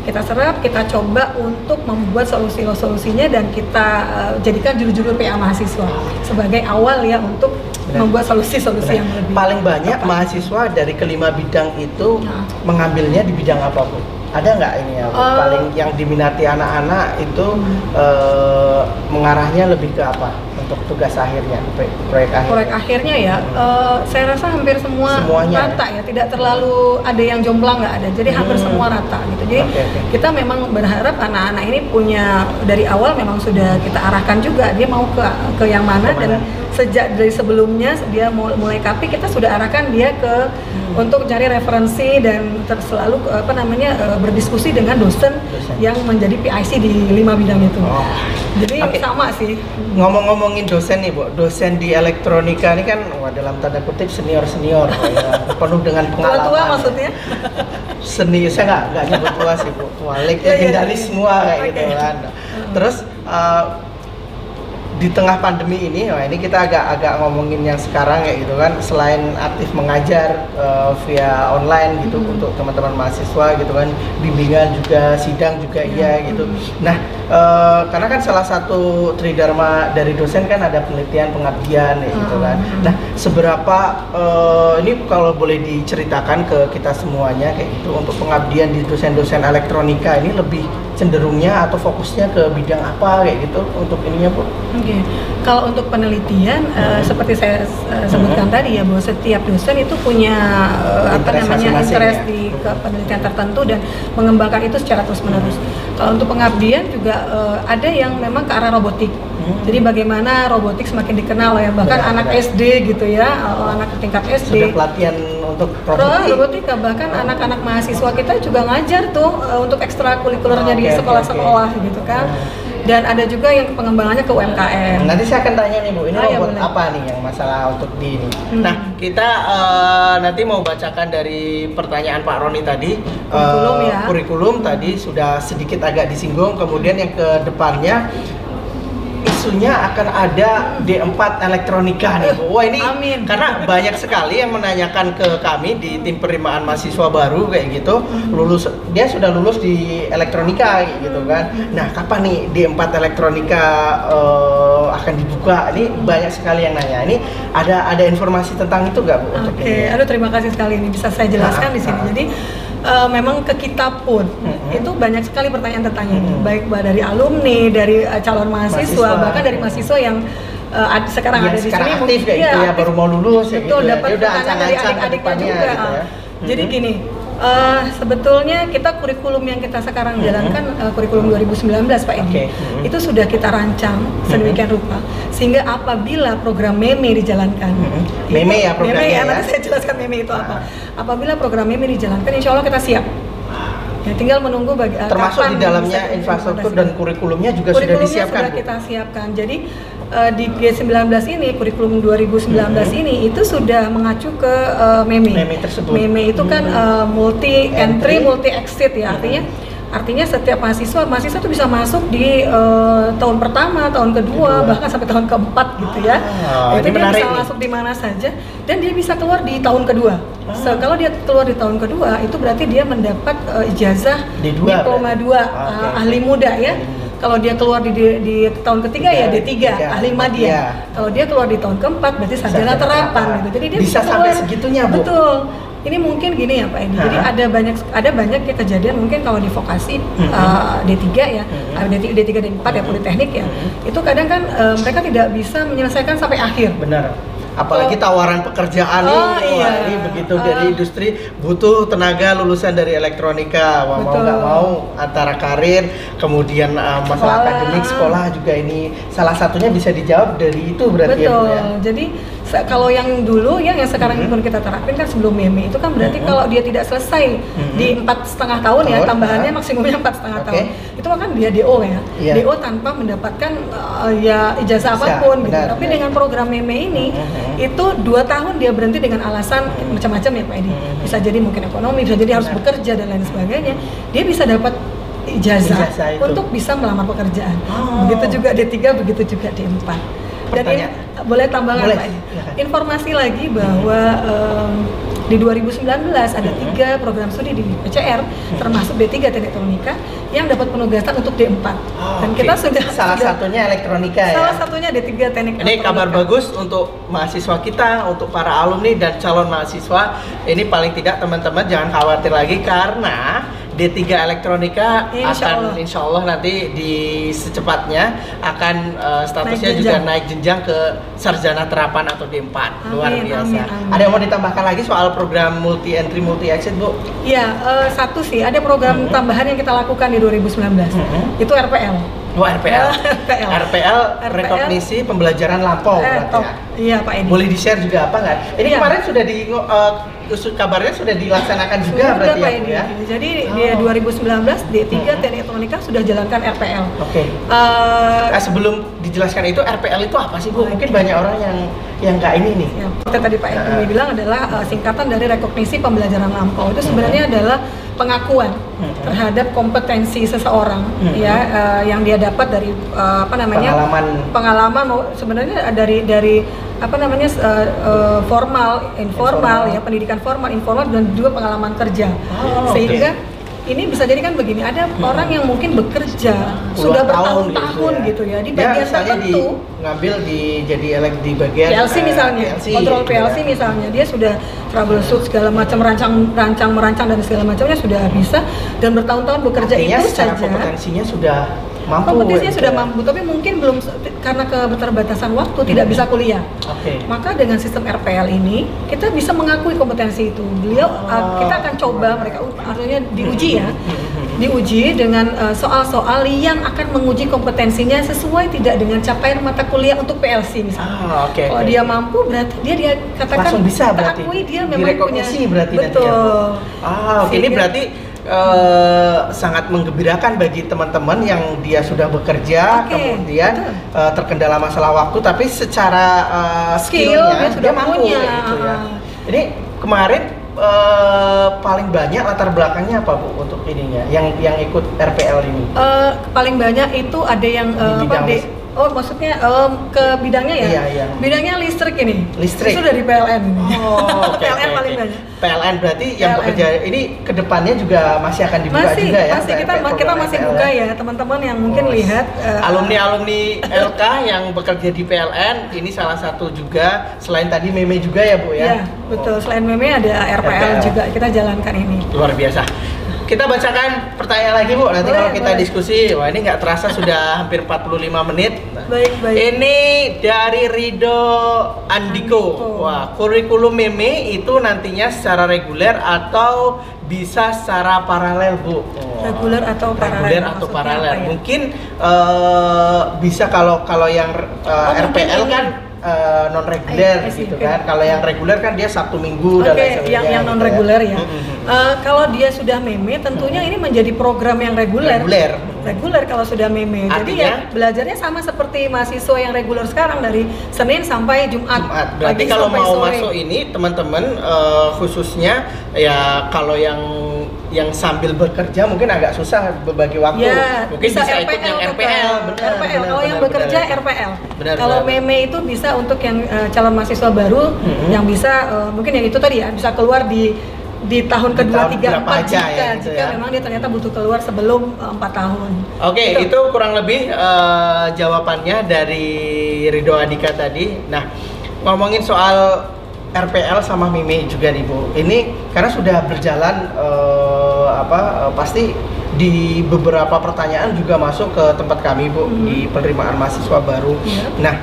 S2: kita serap, kita coba untuk membuat solusi-solusinya dan kita uh, jadikan judul-judul PA mahasiswa sebagai awal ya untuk Benar. membuat solusi-solusi yang lebih
S1: paling banyak apa? mahasiswa dari kelima bidang itu nah. mengambilnya di bidang apa bu? Ada nggak ini ya? Uh, paling yang diminati anak-anak itu hmm. uh, mengarahnya lebih ke apa? untuk tugas akhirnya proyek akhirnya?
S2: Proyek akhirnya ya, uh, saya rasa hampir semua Semuanya. rata ya, tidak terlalu ada yang jomplang nggak ada, jadi hampir hmm. semua rata gitu. Jadi okay, okay. kita memang berharap anak-anak ini punya dari awal memang sudah kita arahkan juga dia mau ke ke yang mana Ke mana? dan sejak dari sebelumnya dia mulai kapi kita sudah arahkan dia ke hmm. untuk cari referensi dan selalu apa namanya uh, berdiskusi dengan dosen, yang menjadi PIC di lima bidang itu. Oh. Jadi okay. sama sih.
S1: Ngomong-ngomongin ngomongin dosen nih bu, dosen di elektronika ini kan wah, dalam tanda kutip senior senior ya, penuh dengan pengalaman.
S2: Tua-tua maksudnya?
S1: Seni, saya nggak nggak nyebut tua sih bu, tua legendaris semua kayak okay. gitu kan. Terus uh, di tengah pandemi ini, wah ini kita agak agak ngomongin yang sekarang ya gitu kan, selain aktif mengajar uh, via online gitu hmm. untuk teman-teman mahasiswa gitu kan, bimbingan juga, sidang juga hmm. iya gitu. Nah, uh, karena kan salah satu tridharma dari dosen kan ada penelitian pengabdian ya gitu kan. Hmm. Nah, seberapa uh, ini kalau boleh diceritakan ke kita semuanya kayak gitu untuk pengabdian di dosen-dosen elektronika ini lebih cenderungnya atau fokusnya ke bidang apa kayak gitu untuk ininya bu?
S2: Oke, okay. kalau untuk penelitian hmm. uh, seperti saya uh, sebutkan hmm. tadi ya bahwa setiap dosen itu punya uh, apa namanya interest ya? di ke penelitian tertentu dan mengembangkan itu secara terus menerus. Hmm. Kalau untuk pengabdian juga uh, ada yang memang ke arah robotik. Hmm. Jadi bagaimana robotik semakin dikenal ya bahkan benar, anak benar. SD gitu ya, uh, anak tingkat SD.
S1: Sudah pelatihan untuk
S2: robotik. robotika bahkan anak-anak mahasiswa kita juga ngajar tuh uh, untuk ekstrakurikulernya okay, di sekolah-sekolah okay, okay. gitu kan. Hmm dan ada juga yang pengembangannya ke UMKM.
S1: Nanti saya akan tanya nih Bu, ini oh, robot ya apa nih yang masalah untuk di ini? Hmm. Nah, kita uh, nanti mau bacakan dari pertanyaan Pak Roni tadi. Kurikulum uh, ya. Kurikulum tadi sudah sedikit agak disinggung, kemudian yang ke depannya isunya akan ada D4 elektronika nih Bu. Wah ini Amin. karena banyak sekali yang menanyakan ke kami di tim penerimaan mahasiswa baru kayak gitu, lulus dia sudah lulus di elektronika gitu kan. Nah, kapan nih D4 elektronika uh, akan dibuka? Ini banyak sekali yang nanya. Ini ada ada informasi tentang itu nggak Bu?
S2: Oke, okay. aduh terima kasih sekali ini bisa saya jelaskan nah, di sini. Nah. Jadi uh, memang ke kita pun mm-hmm. itu banyak sekali pertanyaan tentang ini mm-hmm. baik dari alumni dari uh, calon mahasiswa, mahasiswa bahkan dari mahasiswa yang uh, ad, sekarang ya, ada di sini
S1: aktif kayak ya, gitu ya baru mau lulus
S2: ya betul, gitu ya. dapat pertanyaan dari adik-adiknya juga gitu ya. jadi mm-hmm. gini Uh, sebetulnya kita kurikulum yang kita sekarang mm -hmm. jalankan uh, kurikulum 2019 Pak Edi. Okay. Mm -hmm. Itu sudah kita rancang sedemikian mm -hmm. rupa sehingga apabila program meme dijalankan. Mm -hmm.
S1: Meme ya programnya
S2: meme
S1: ya.
S2: Nanti saya jelaskan meme itu apa. Ah. Apabila program meme dijalankan insya Allah kita siap. Ya, tinggal menunggu bagi,
S1: termasuk di dalamnya infrastruktur dan kurikulumnya juga
S2: kurikulumnya
S1: sudah disiapkan.
S2: Sudah kita siapkan. Jadi uh, di G19 ini kurikulum 2019 hmm. ini itu sudah mengacu ke uh, meme.
S1: Meme tersebut.
S2: Meme itu kan uh, multi entry, entry, multi exit ya. Artinya artinya setiap mahasiswa mahasiswa itu bisa masuk di uh, tahun pertama, tahun kedua, kedua, bahkan sampai tahun keempat gitu ya. Ah, itu dia bisa nih. masuk di mana saja dan dia bisa keluar di tahun kedua. Ah. So, kalau dia keluar di tahun kedua itu berarti dia mendapat uh, ijazah
S1: D2,
S2: diploma dua ah, okay. uh, ahli muda ya. Ahli kalau dia keluar di, di, di tahun ketiga ya D3, tiga, ahli media. Ya. Kalau dia keluar di tahun keempat berarti sarjana terapan gitu.
S1: Jadi dia bisa, bisa sampai segitunya, Bu.
S2: Betul. Ini mungkin gini ya Pak Edi. Jadi ada banyak ada banyak ya kejadian mungkin kalau di vokasi hmm. uh, D3 ya, hmm. D3 D3 D4 ya politeknik ya. Hmm. Itu kadang kan uh, mereka tidak bisa menyelesaikan sampai akhir.
S1: Benar apalagi tawaran pekerjaan oh, ini, iya. ini begitu uh, dari industri butuh tenaga lulusan dari elektronika Wah, mau nggak mau antara karir kemudian uh, masalah sekolah. akademik sekolah juga ini salah satunya bisa dijawab dari itu berarti
S2: ya, betul ya, ya? jadi kalau yang dulu ya yang sekarang mm -hmm. pun kita terapin kan sebelum meme itu kan berarti mm -hmm. kalau dia tidak selesai mm -hmm. di empat setengah tahun ya tambahannya maksimumnya empat setengah okay. tahun itu kan dia do ya yeah. do tanpa mendapatkan uh, ya ijazah apa pun gitu. tapi benar. dengan program meme ini mm -hmm. itu dua tahun dia berhenti dengan alasan macam-macam ya pak Edi mm -hmm. bisa jadi mungkin ekonomi bisa jadi harus bekerja dan lain sebagainya dia bisa dapat ijazah, ijazah untuk bisa melamar pekerjaan. Oh. Begitu juga D3, begitu juga D4 dan ini boleh tambahan boleh. Pak? informasi lagi bahwa um, di 2019 ada tiga program studi di PCR termasuk D3 Tektonika yang dapat penugasan untuk D4 oh, dan
S1: okay. kita sudah salah sudah, satunya elektronika
S2: ya? salah satunya D3 Teknik
S1: ini kabar bagus untuk mahasiswa kita untuk para alumni dan calon mahasiswa. Ini paling tidak teman-teman jangan khawatir lagi karena D3 elektronika insya akan Allah. insya Allah nanti di secepatnya akan uh, statusnya naik juga naik jenjang ke sarjana terapan atau D4 amin, luar biasa. Amin, amin. Ada yang mau ditambahkan lagi soal program multi entry multi exit bu?
S2: Iya uh, satu sih ada program hmm. tambahan yang kita lakukan di 2019 hmm. itu RPL.
S1: Oh RPL. RPL. RPL, RPL rekognisi pembelajaran lampau eh,
S2: berarti ya. Iya Pak Edi.
S1: Boleh di-share juga apa nggak? Ini iya. kemarin sudah di uh, kabarnya sudah dilaksanakan juga sudah, berarti
S2: Pak ya, Edi. ya. Jadi oh. di 2019 D3 hmm. Teknik Elektronika sudah jalankan RPL.
S1: Oke. Okay. Uh, nah, sebelum dijelaskan itu RPL itu apa sih Bu? Mungkin banyak orang yang yang nggak ini nih. Ya,
S2: tadi Pak Edi uh. bilang adalah uh, singkatan dari rekognisi pembelajaran lampau. Itu sebenarnya hmm. adalah pengakuan hmm. terhadap kompetensi seseorang hmm. ya uh, yang dia dapat dari uh, apa namanya
S1: pengalaman
S2: pengalaman sebenarnya dari dari apa namanya uh, uh, formal informal, informal ya pendidikan formal informal dan juga pengalaman kerja oh, sehingga okay ini bisa jadi kan begini ada hmm. orang yang mungkin bekerja sudah bertahun-tahun gitu, ya. gitu ya di bagian ya, tertentu
S1: di, ngambil di jadi elek di bagian
S2: PLC uh, misalnya PLC, kontrol PLC ya. misalnya dia sudah troubleshoot segala macam rancang rancang merancang dan segala macamnya sudah bisa dan bertahun-tahun bekerja
S1: Artinya
S2: itu
S1: saja kompetensinya sudah mampu
S2: kompetisinya sudah mampu tapi mungkin belum karena keterbatasan waktu hmm. tidak bisa kuliah
S1: okay.
S2: maka dengan sistem RPL ini kita bisa mengakui kompetensi itu beliau oh. uh, kita akan coba mereka artinya diuji ya diuji dengan uh, soal-soal yang akan menguji kompetensinya sesuai tidak dengan capaian mata kuliah untuk PLC misalnya.
S1: Ah, okay,
S2: Kalau okay. dia mampu berarti dia dia katakan
S1: Langsung bisa berarti.
S2: Akui dia memang punya
S1: berarti
S2: betul. Ya,
S1: ah, oke okay. ini berarti Uh, sangat menggembirakan bagi teman-teman yang dia sudah bekerja okay, kemudian uh, terkendala masalah waktu tapi secara uh, skillnya Skill, dia, sudah dia mampu punya. gitu ya. Ini kemarin uh, paling banyak latar belakangnya apa bu untuk ininya yang yang ikut RPL ini?
S2: Uh, paling banyak itu ada yang uh, apa, de, Oh, maksudnya um, ke bidangnya ya?
S1: Iya, iya.
S2: Bidangnya listrik ini.
S1: Listrik.
S2: Itu dari PLN.
S1: Oh, okay, PLN okay, paling okay. banyak. PLN berarti PLN. yang bekerja ini ke depannya juga masih akan dibuka
S2: masih,
S1: juga ya?
S2: Masih, kita kita masih PLN. buka ya, teman-teman yang mungkin oh, lihat.
S1: Uh, alumni-alumni LK yang bekerja di PLN, ini salah satu juga selain tadi Meme juga ya Bu ya?
S2: Iya, betul. Selain Meme ada RPL, RPL juga kita jalankan ini.
S1: Luar biasa kita bacakan pertanyaan lagi Bu. Nanti boleh, kalau kita boleh. diskusi, wah ini nggak terasa sudah hampir 45 menit.
S2: Baik, baik.
S1: Ini dari Rido Andiko. Andiko. Wah, kurikulum meme itu nantinya secara reguler atau bisa secara paralel bu.
S2: Oh. Reguler atau paralel?
S1: Reguler atau paralel. Ya? Mungkin uh, bisa kalau kalau yang uh, oh, RPL kan uh, non reguler gitu kan. Kalau yang reguler kan dia Sabtu Minggu
S2: okay, dan lain sebagainya. yang yang non reguler gitu ya. ya. Uh, kalau dia sudah meme tentunya ini menjadi program yang reguler.
S1: Reguler.
S2: Reguler kalau sudah meme. Artinya, Jadi ya belajarnya sama seperti mahasiswa yang reguler sekarang dari Senin sampai Jumat.
S1: Jumat. Berarti kalau mau sore. masuk ini teman-teman uh, khususnya ya kalau yang yang sambil bekerja mungkin agak susah berbagi waktu.
S2: Ya,
S1: mungkin bisa, bisa RPL ikut yang RPL,
S2: benar. RPL. Kalau yang bekerja benar. RPL. Benar, Kalau benar. meme itu bisa untuk yang uh, calon mahasiswa baru hmm. yang bisa uh, mungkin yang itu tadi ya bisa keluar di di tahun kedua tiga empat jika ya, gitu jika ya. memang dia ternyata butuh keluar sebelum eh, empat tahun.
S1: Oke okay, gitu. itu kurang lebih uh, jawabannya dari Ridho Adika tadi. Nah ngomongin soal RPL sama Mimi juga nih Bu. Ini karena sudah berjalan uh, apa uh, pasti di beberapa pertanyaan juga masuk ke tempat kami Bu hmm. di penerimaan mahasiswa baru. Yeah. Nah,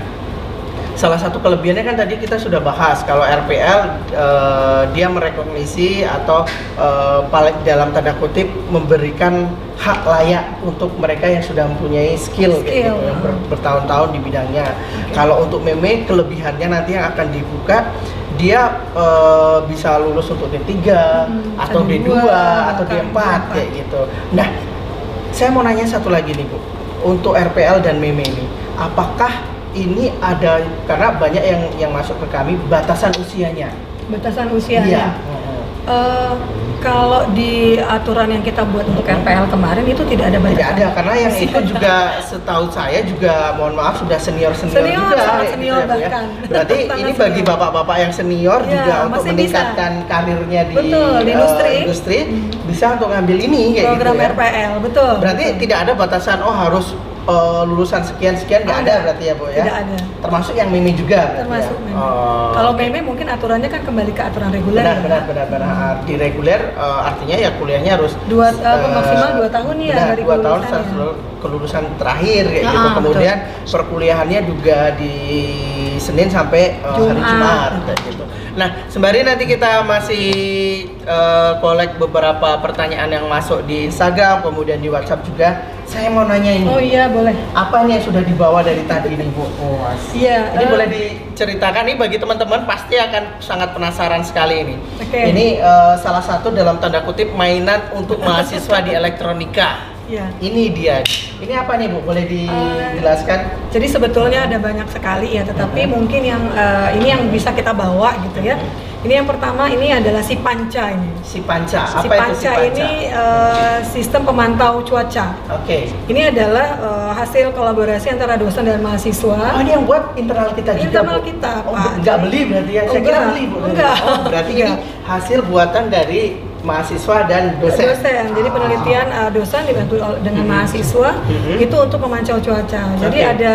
S1: salah satu kelebihannya kan tadi kita sudah bahas kalau RPL uh, dia merekognisi atau uh, paling dalam tanda kutip memberikan hak layak untuk mereka yang sudah mempunyai skill, skill. Gitu, yang ber, bertahun-tahun di bidangnya. Okay. Kalau untuk meme kelebihannya nanti yang akan dibuka dia uh, bisa lulus untuk D3 hmm, atau D2, D2 atau D4 kayak gitu. Nah, saya mau nanya satu lagi nih Bu. Untuk RPL dan meme ini, apakah ini ada karena banyak yang yang masuk ke kami batasan usianya?
S2: Batasan usianya. Iya. Uh, kalau di aturan yang kita buat untuk RPL kemarin itu tidak ada batasan.
S1: Tidak ada karena yang itu juga setahu saya juga mohon maaf sudah senior senior,
S2: senior
S1: juga.
S2: Sangat gitu senior gitu, bahkan.
S1: Ya. Berarti ini bagi bapak-bapak yang senior ya, juga untuk meningkatkan bisa. karirnya di,
S2: betul, di industri, uh,
S1: industri hmm. bisa untuk ngambil ini kayak
S2: program gitu ya. RPL betul.
S1: Berarti
S2: betul.
S1: tidak ada batasan oh harus uh, lulusan sekian sekian nggak ada. ada berarti ya bu ya
S2: tidak ada
S1: termasuk yang mimi juga
S2: ya? termasuk ya? mimi oh, kalau okay. mimi mungkin aturannya kan kembali ke aturan reguler
S1: benar ya? benar benar benar hmm. di reguler uh, artinya ya kuliahnya harus
S2: dua uh, maksimal dua tahun ya benar, dari
S1: dua tahun ya. kelulusan terakhir kayak ah, gitu kemudian betul. perkuliahannya juga di Senin sampai uh, Jumat. hari Jumat kayak gitu Nah, sembari nanti kita masih uh, kolek beberapa pertanyaan yang masuk di Instagram, kemudian di WhatsApp juga. Saya mau nanya ini.
S2: Oh iya, boleh.
S1: Apa nih yang sudah dibawa dari tadi nih, Bu?
S2: Oh, iya.
S1: Ini uh, boleh diceritakan nih bagi teman-teman pasti akan sangat penasaran sekali ini. Okay. Ini uh, salah satu dalam tanda kutip mainan untuk mahasiswa di elektronika.
S2: Ya.
S1: Ini dia. Ini apa nih Bu? Boleh dijelaskan?
S2: Uh, jadi sebetulnya ada banyak sekali ya, tetapi uh mungkin yang uh, ini yang bisa kita bawa gitu ya. Ini yang pertama ini adalah si panca ini.
S1: Si panca.
S2: Apa si panca, itu si panca ini uh, sistem pemantau cuaca.
S1: Oke. Okay.
S2: Ini adalah uh, hasil kolaborasi antara dosen dan mahasiswa.
S1: Oh ini yang buat internal kita
S2: juga. Internal kita.
S1: Oh, Pak. Enggak beli berarti ya? Saya kira beli Bu.
S2: Enggak.
S1: Oh, berarti ini hasil buatan dari mahasiswa dan dosen.
S2: Dosen. Jadi penelitian uh, dosen dibantu dengan hmm. mahasiswa hmm. itu untuk memantau cuaca. Jadi okay. ada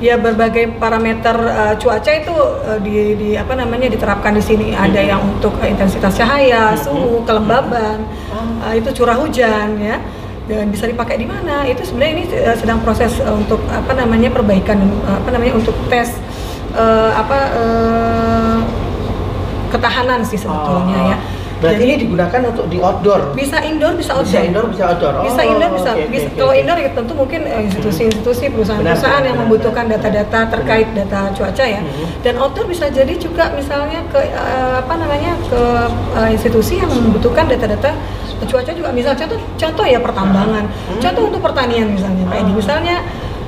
S2: ya berbagai parameter uh, cuaca itu uh, di, di apa namanya diterapkan di sini. Hmm. Ada yang untuk uh, intensitas cahaya, hmm. suhu, kelembaban, hmm. uh, itu curah hujan ya dan bisa dipakai di mana itu sebenarnya ini uh, sedang proses uh, untuk apa namanya perbaikan uh, apa namanya untuk tes uh, apa uh, ketahanan sih sebetulnya oh. ya
S1: Berarti Jadi, ini digunakan untuk di outdoor.
S2: Bisa indoor, bisa outdoor.
S1: Bisa indoor, bisa outdoor.
S2: Oh, bisa indoor, bisa. Okay, bisa okay, kalau okay. indoor ya tentu mungkin eh, institusi-institusi, perusahaan-perusahaan yang membutuhkan data-data terkait data cuaca ya. Hmm. Dan outdoor bisa jadi juga misalnya ke uh, apa namanya ke uh, institusi yang membutuhkan data-data cuaca juga. Misal contoh, contoh ya pertambangan, hmm. contoh untuk pertanian misalnya. Pak Edi, ah. misalnya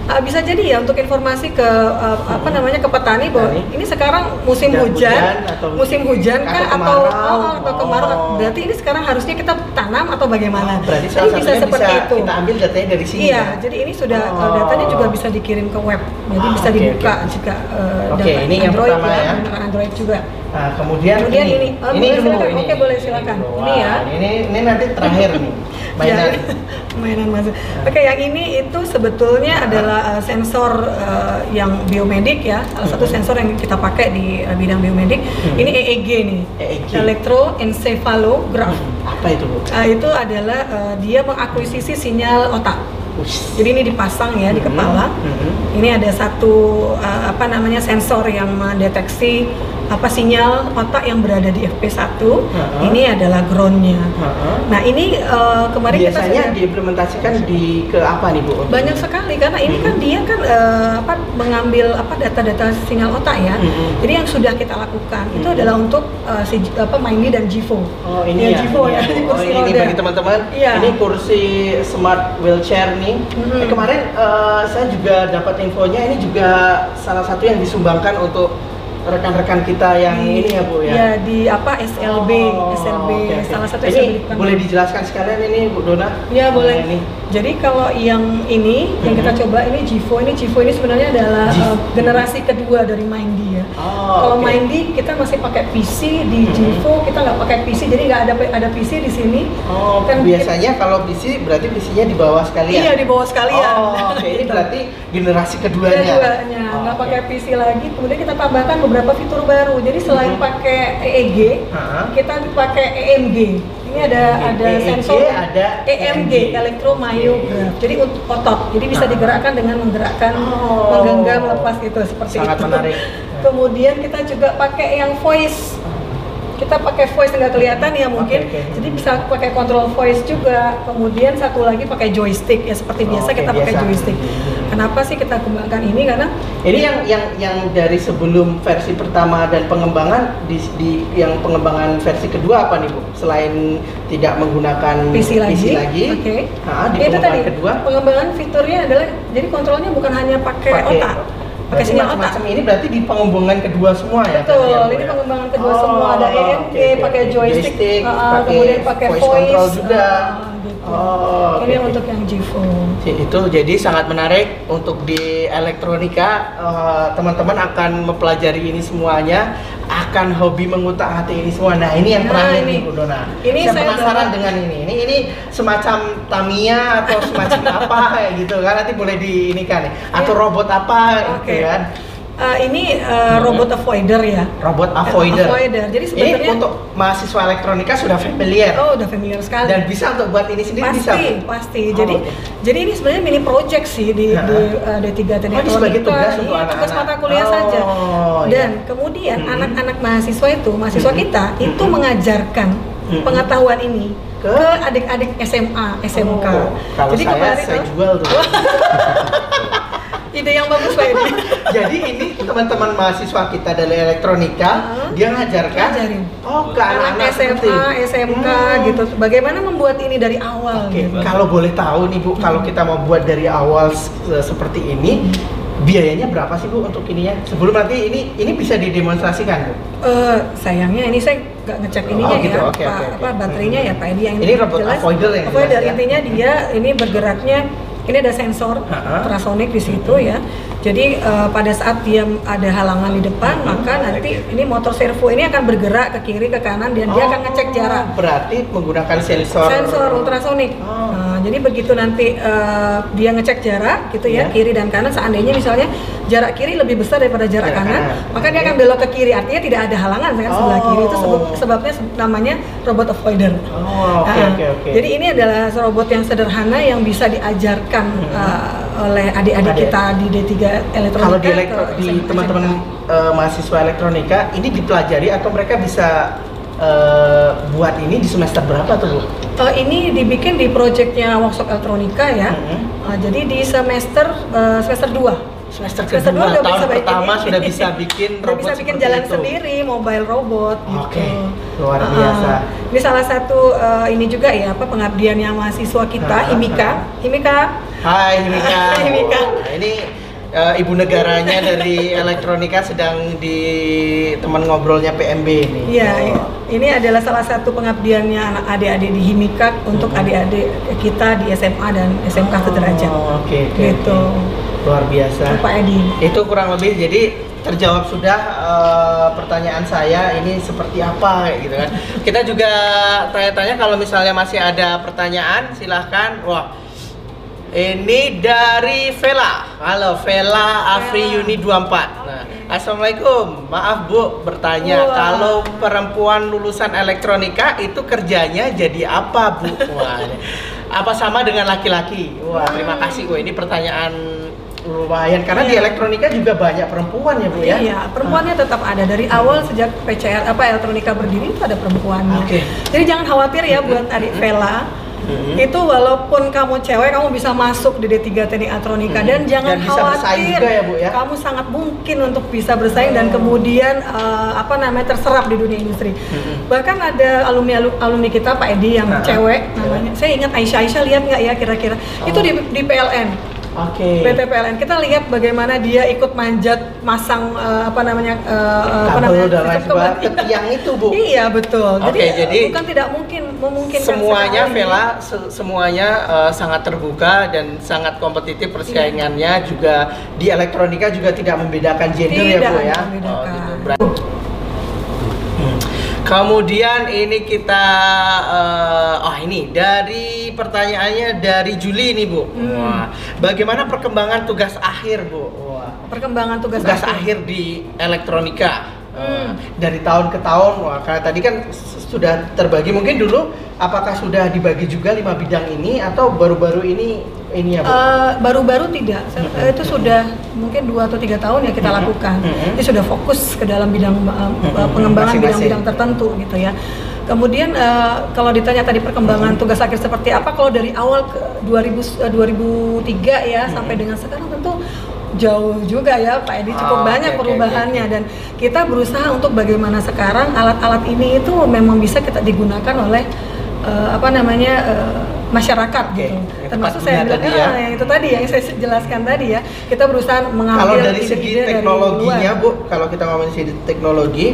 S2: uh, bisa jadi ya untuk informasi ke uh, apa namanya ke petani bahwa ini sekarang musim hujan, hujan atau musim hujan kah atau atau, oh, atau kemarau oh. berarti ini sekarang harusnya kita tanam atau bagaimana?
S1: Oh, berarti jadi bisa seperti bisa itu. Kita ambil datanya dari sini.
S2: Iya, ya? jadi ini sudah oh. datanya juga bisa dikirim ke web. Jadi oh, bisa okay, dibuka okay. jika uh,
S1: okay, ini yang
S2: Android
S1: pertama ya,
S2: ya. Android juga.
S1: Nah, kemudian,
S2: kemudian ini, ini,
S1: oh, ini dulu,
S2: ini. Oke, boleh silakan. Ini,
S1: ini ya. Ini ini nanti terakhir nih. Mainan. Ya,
S2: mainan masuk. Oke, okay, yang ini itu sebetulnya adalah uh, sensor uh, yang biomedik ya. Salah satu sensor yang kita pakai di uh, bidang biomedik. Hmm. Ini EEG nih. EEG. Electroencephalograph.
S1: Hmm. Apa itu, Bu?
S2: Uh, itu adalah uh, dia mengakuisisi sinyal otak. Jadi ini dipasang ya di hmm. kepala. Mm -hmm. Ini ada satu uh, apa namanya sensor yang mendeteksi apa sinyal otak yang berada di FP1 uh -huh. ini adalah groundnya. Uh -huh. Nah ini uh, kemarin
S1: biasanya kita diimplementasikan di ke apa nih bu?
S2: Banyak sekali karena ini kan dia kan uh, apa mengambil apa data-data sinyal otak ya. Uh -huh. Jadi yang sudah kita lakukan uh -huh. itu adalah untuk uh, si apa Mindy dan Jivo.
S1: Oh ini ya, ya. Jivo ya. Oh, kursi ini, ini bagi teman-teman. Iya. Ini kursi smart wheelchair nih. Uh -huh. eh, kemarin uh, saya juga dapat infonya ini juga salah satu yang disumbangkan untuk rekan-rekan kita yang
S2: di,
S1: ini ya Bu ya.
S2: Ya di apa SLB, oh, SLB okay, okay. salah satu
S1: ini SLB boleh dijelaskan sekalian ini Bu Dona?
S2: Ya boleh. Ini. Jadi kalau yang ini yang kita mhm. coba ini Jivo ini Jivo ini sebenarnya adalah uh, generasi kedua dari Mindy ya. Oh, kalau okay. Mindy kita masih pakai PC di hmm. Jivo kita nggak pakai PC jadi nggak ada ada PC di sini.
S1: Oh kan biasanya kita, kalau PC berarti PC-nya di bawah sekalian.
S2: Iya di bawah sekalian.
S1: Oh oke okay. ini berarti generasi keduanya.
S2: Keduanya oh, nggak okay. pakai PC lagi kemudian kita tambahkan beberapa fitur baru. Jadi selain hmm. pakai EEG uh -huh. kita pakai EMG ini ada ada EEG, sensor ada EMG, e elektromyograph. Jadi untuk otot. Jadi bisa digerakkan dengan menggerakkan oh. menggenggam lepas itu seperti
S1: Sangat
S2: itu.
S1: menarik.
S2: Kemudian kita juga pakai yang voice kita pakai voice nggak kelihatan ya mungkin. Okay, okay. jadi bisa pakai control voice juga. Kemudian satu lagi pakai joystick ya seperti biasa okay, kita pakai joystick. Kenapa sih kita kembangkan ini? Karena
S1: ini yang yang yang dari sebelum versi pertama dan pengembangan di, di yang pengembangan versi kedua apa nih bu? Selain tidak menggunakan
S2: PC lagi, PC
S1: lagi?
S2: okay.
S1: nah, di ya, itu tadi.
S2: kedua. Pengembangan fiturnya adalah jadi kontrolnya bukan hanya pakai otak pakai sinyal otak.
S1: Macam ini berarti di pengembangan kedua semua
S2: ya? Betul, ya, ini ya? pengembangan kedua oh, semua ada EMG, okay, okay, pakai joystick, joystick uh, kemudian pakai voice, voice control
S1: juga. Uh,
S2: Oh, ini okay. untuk yang Jivo.
S1: Itu jadi sangat menarik untuk di elektronika eh, teman-teman uh, akan mempelajari ini semuanya, akan hobi mengutak hati ini semua. Nah ini yang nah, terakhir nih Bu Dona. Ini saya, saya penasaran dengan ini. Ini ini semacam Tamiya atau semacam apa ya gitu kan? Nanti boleh di ini kan atau iya. robot apa okay. gitu kan?
S2: Uh, ini uh, robot avoider ya.
S1: Robot avoider.
S2: avoider. Jadi sebenarnya
S1: ini untuk mahasiswa elektronika sudah familiar.
S2: Oh, udah familiar sekali.
S1: Dan bisa untuk buat ini sendiri
S2: pasti,
S1: bisa.
S2: Pasti, pasti. Oh, jadi okay. jadi ini sebenarnya mini project sih di nah. di uh, D3
S1: Teknik oh, sebagai tugas untuk
S2: iya, tugas mata kuliah oh, saja. Iya. Dan iya. kemudian hmm. anak-anak hmm. mahasiswa itu, mahasiswa hmm. kita hmm. itu mengajarkan hmm. pengetahuan ini ke adik-adik SMA, SMK. Oh,
S1: kalau Jadi saya, kemarin saya jual tuh.
S2: ide yang bagus Pak ini.
S1: Jadi ini teman-teman mahasiswa kita dari elektronika, uh-huh. dia ngajarkan
S2: Ngajarin.
S1: oh ke anak-anak
S2: SMA, SMK hmm. gitu. Bagaimana membuat ini dari awal
S1: okay.
S2: gitu.
S1: Kalau boleh tahu nih Bu, hmm. kalau kita mau buat dari awal seperti ini, hmm. biayanya berapa sih Bu untuk ininya? Sebelum nanti ini ini bisa didemonstrasikan Bu?
S2: Uh, sayangnya ini saya nggak ngecek oh, ininya oh, gitu. ya, okay, Pak, okay, apa baterainya hmm. ya Pak Edi yang
S1: ini robot jelas, avoider yang
S2: avoider ya? intinya dia ini bergeraknya ini ada sensor ultrasonik di situ ya. Jadi uh, pada saat dia ada halangan di depan, maka nanti ini motor servo ini akan bergerak ke kiri ke kanan dan oh, dia akan ngecek jarak.
S1: Berarti menggunakan sensor
S2: sensor ultrasonik. Oh. Nah, jadi begitu nanti uh, dia ngecek jarak gitu ya, yeah. kiri dan kanan seandainya misalnya jarak kiri lebih besar daripada jarak, jarak kanan, kanan, maka dia akan belok ke kiri. Artinya tidak ada halangan kan oh. sebelah kiri. Itu sebab, sebabnya namanya robot avoider.
S1: Oh, okay, nah, okay, okay.
S2: Jadi ini adalah robot yang sederhana yang bisa diajarkan hmm. uh, oleh adik-adik kita di D3 elektronika.
S1: Kalau di, elektro, di teman-teman uh, mahasiswa elektronika ini dipelajari atau mereka bisa uh, buat ini di semester berapa tuh Bu?
S2: Uh, ini dibikin di proyeknya workshop elektronika ya. Hmm. Uh, jadi di semester uh, semester 2
S1: semester, semester kedua, tahun bisa pertama ini. sudah bisa bikin robot
S2: bisa bikin jalan itu. sendiri mobile robot gitu.
S1: Oke, okay. luar biasa.
S2: Uh, ini salah satu uh, ini juga ya apa pengabdian yang mahasiswa kita Himika. Himika.
S1: Hai Himika.
S2: Himika.
S1: Oh, ini uh, ibu negaranya dari elektronika sedang di teman ngobrolnya PMB ini.
S2: Iya, oh. ini adalah salah satu pengabdiannya anak adik-adik di Himika untuk hmm. adik-adik kita di SMA dan SMK oh, sederajat.
S1: Oke, okay, okay,
S2: gitu.
S1: Okay luar biasa
S2: Pak Edi
S1: itu kurang lebih jadi terjawab sudah uh, pertanyaan saya ini seperti apa kayak gitu kan kita juga tanya-tanya kalau misalnya masih ada pertanyaan silahkan wah ini dari Vela halo Vela Afri Yuni 24 nah Assalamualaikum, maaf Bu bertanya, Wah. kalau perempuan lulusan elektronika itu kerjanya jadi apa Bu? Wah, apa sama dengan laki-laki? Wah, terima kasih. Wah, ini pertanyaan lumayan karena iya. di elektronika juga banyak perempuan ya bu ya
S2: iya perempuannya ah. tetap ada dari awal sejak PCR apa elektronika berdiri itu ada perempuannya okay. jadi jangan khawatir ya buat adik Vela hmm. itu walaupun kamu cewek kamu bisa masuk di D3 Teknik Atronika hmm. dan jangan dan khawatir juga ya, Bu, ya? kamu sangat mungkin untuk bisa bersaing oh. dan kemudian uh, apa namanya terserap di dunia industri hmm. bahkan ada alumni alumni kita Pak Edi yang nah, cewek namanya saya ingat Aisyah Aisyah lihat nggak ya kira-kira oh. itu di, di PLN
S1: Oke.
S2: Okay. PT PLN. Kita lihat bagaimana dia ikut manjat masang uh, apa namanya
S1: uh, apa namanya dan lain ke tiang itu, Bu.
S2: iya, betul.
S1: Oke, okay, jadi,
S2: bukan tidak mungkin memungkinkan
S1: semuanya Vela se semuanya uh, sangat terbuka dan sangat kompetitif persaingannya iya. juga di elektronika juga tidak membedakan gender ya,
S2: tidak
S1: ya, Bu ya.
S2: Membedakan. Oh, gitu. Berarti
S1: Kemudian ini kita uh, oh ini dari pertanyaannya dari Juli ini Bu. Hmm. Wah, bagaimana perkembangan tugas akhir Bu? Wah.
S2: Perkembangan tugas,
S1: tugas akhir. akhir di elektronika. Hmm. dari tahun ke tahun, wah karena tadi kan sudah terbagi mungkin dulu apakah sudah dibagi juga lima bidang ini atau baru-baru ini ini ya
S2: Bu? Uh, baru-baru tidak, mm-hmm. itu sudah mungkin dua atau tiga tahun ya kita mm-hmm. lakukan. Mm-hmm. Ini sudah fokus ke dalam bidang uh, pengembangan bidang-bidang tertentu gitu ya. Kemudian uh, kalau ditanya tadi perkembangan mm-hmm. tugas akhir seperti apa, kalau dari awal ke 2000 uh, 2003 ya mm-hmm. sampai dengan sekarang tentu jauh juga ya Pak Edi cukup oh, banyak okay, perubahannya okay, okay. dan kita berusaha untuk bagaimana sekarang alat-alat ini itu memang bisa kita digunakan oleh uh, apa namanya uh, masyarakat okay. gitu. Termasuk saya bilang tadi ya. Ah, yang itu tadi yang saya jelaskan tadi ya. Kita berusaha mengambil
S1: Kalau dari segi teknologinya Bu, kalau kita ngomongin segi teknologi,